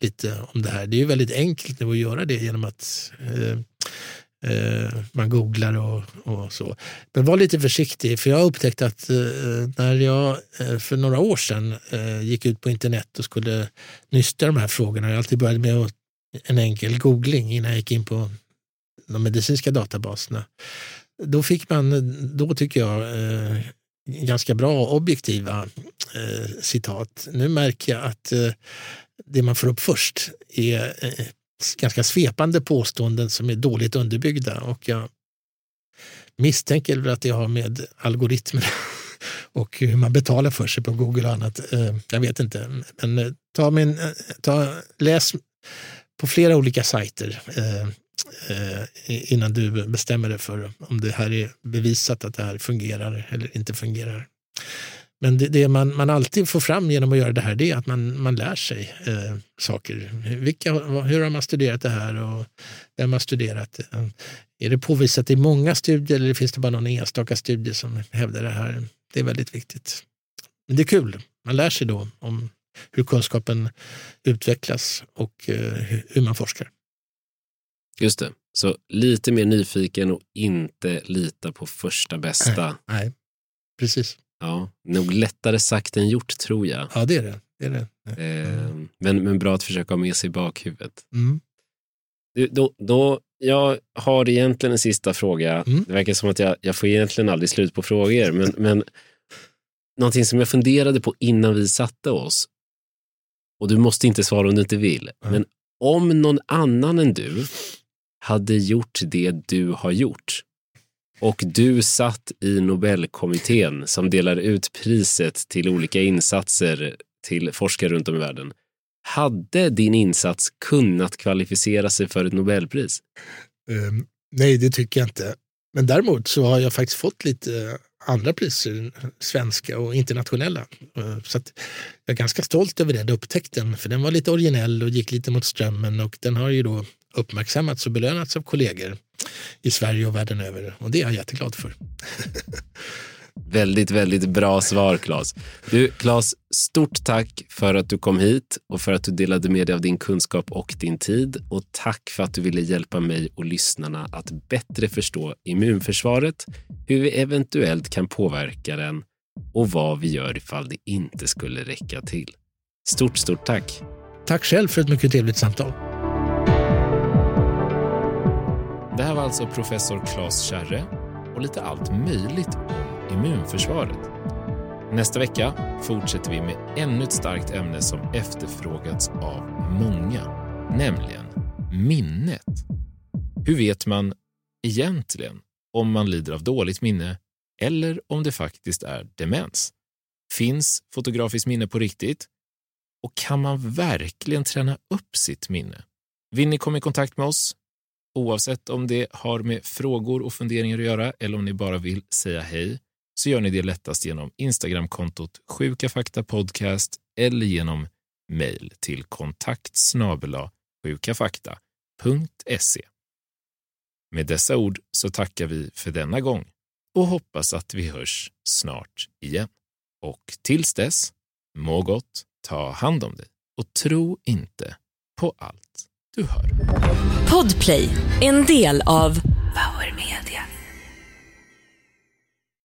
lite om det här. Det är ju väldigt enkelt nu att göra det genom att eh, Eh, man googlar och, och så. Men var lite försiktig, för jag upptäckte att eh, när jag eh, för några år sedan eh, gick ut på internet och skulle nysta de här frågorna, jag alltid började med en enkel googling innan jag gick in på de medicinska databaserna. Då fick man, då tycker jag, eh, ganska bra objektiva eh, citat. Nu märker jag att eh, det man får upp först är eh, ganska svepande påståenden som är dåligt underbyggda och jag misstänker väl att det har med algoritmer och hur man betalar för sig på Google och annat. Eh, jag vet inte, men eh, ta min, eh, ta, läs på flera olika sajter innan du bestämmer dig för om det här är bevisat att det här fungerar eller inte fungerar. Men det, det man, man alltid får fram genom att göra det här det är att man, man lär sig eh, saker. Vilka, hur har man studerat det här och vem har studerat det? Är det påvisat i många studier eller finns det bara någon enstaka studie som hävdar det här? Det är väldigt viktigt. Men det är kul. Man lär sig då om hur kunskapen utvecklas och eh, hur hur man forskar. Just det. Så lite mer nyfiken och inte lita på första bästa. Nej, precis. Ja, nog lättare sagt än gjort tror jag. Ja, det är det. det, är det. Eh, men, men bra att försöka ha med sig i bakhuvudet. Mm. Du, Då, då, jag har egentligen en sista fråga. Mm. Det verkar som att jag, jag får egentligen aldrig slut på frågor. Men, men någonting som jag funderade på innan vi satte oss. Och du måste inte svara om du inte vill. Mm. Men om någon annan än du hade gjort det du har gjort och du satt i Nobelkommittén som delar ut priset till olika insatser till forskare runt om i världen. Hade din insats kunnat kvalificera sig för ett Nobelpris? Um, nej, det tycker jag inte. Men däremot så har jag faktiskt fått lite andra priser, svenska och internationella. Eh, så jag är ganska stolt över den upptäckten, för den var lite originell och gick lite mot strömmen och den har ju då uppmärksammats och belönats av kollegor i Sverige och världen över och det är jag jätteglad för. Väldigt, väldigt bra svar, Claes. Du, Claes, stort tack för att du kom hit och för att du delade med dig av din kunskap och din tid. Och tack för att du ville hjälpa mig och lyssnarna att bättre förstå immunförsvaret, hur vi eventuellt kan påverka den och vad vi gör ifall det inte skulle räcka till. Stort, stort tack. Tack själv för ett mycket trevligt samtal. Det här var alltså professor Claes Kärre och lite allt möjligt om immunförsvaret. Nästa vecka fortsätter vi med ännu ett starkt ämne som efterfrågats av många, nämligen minnet. Hur vet man egentligen om man lider av dåligt minne eller om det faktiskt är demens? Finns fotografiskt minne på riktigt? Och kan man verkligen träna upp sitt minne? Vill ni komma i kontakt med oss? Oavsett om det har med frågor och funderingar att göra eller om ni bara vill säga hej så gör ni det lättast genom Instagramkontot sjukafaktapodcast eller genom mejl till kontakt sjukafakta.se. Med dessa ord så tackar vi för denna gång och hoppas att vi hörs snart igen. Och tills dess, må gott, ta hand om dig och tro inte på allt du hör. Podplay, en del av Power Media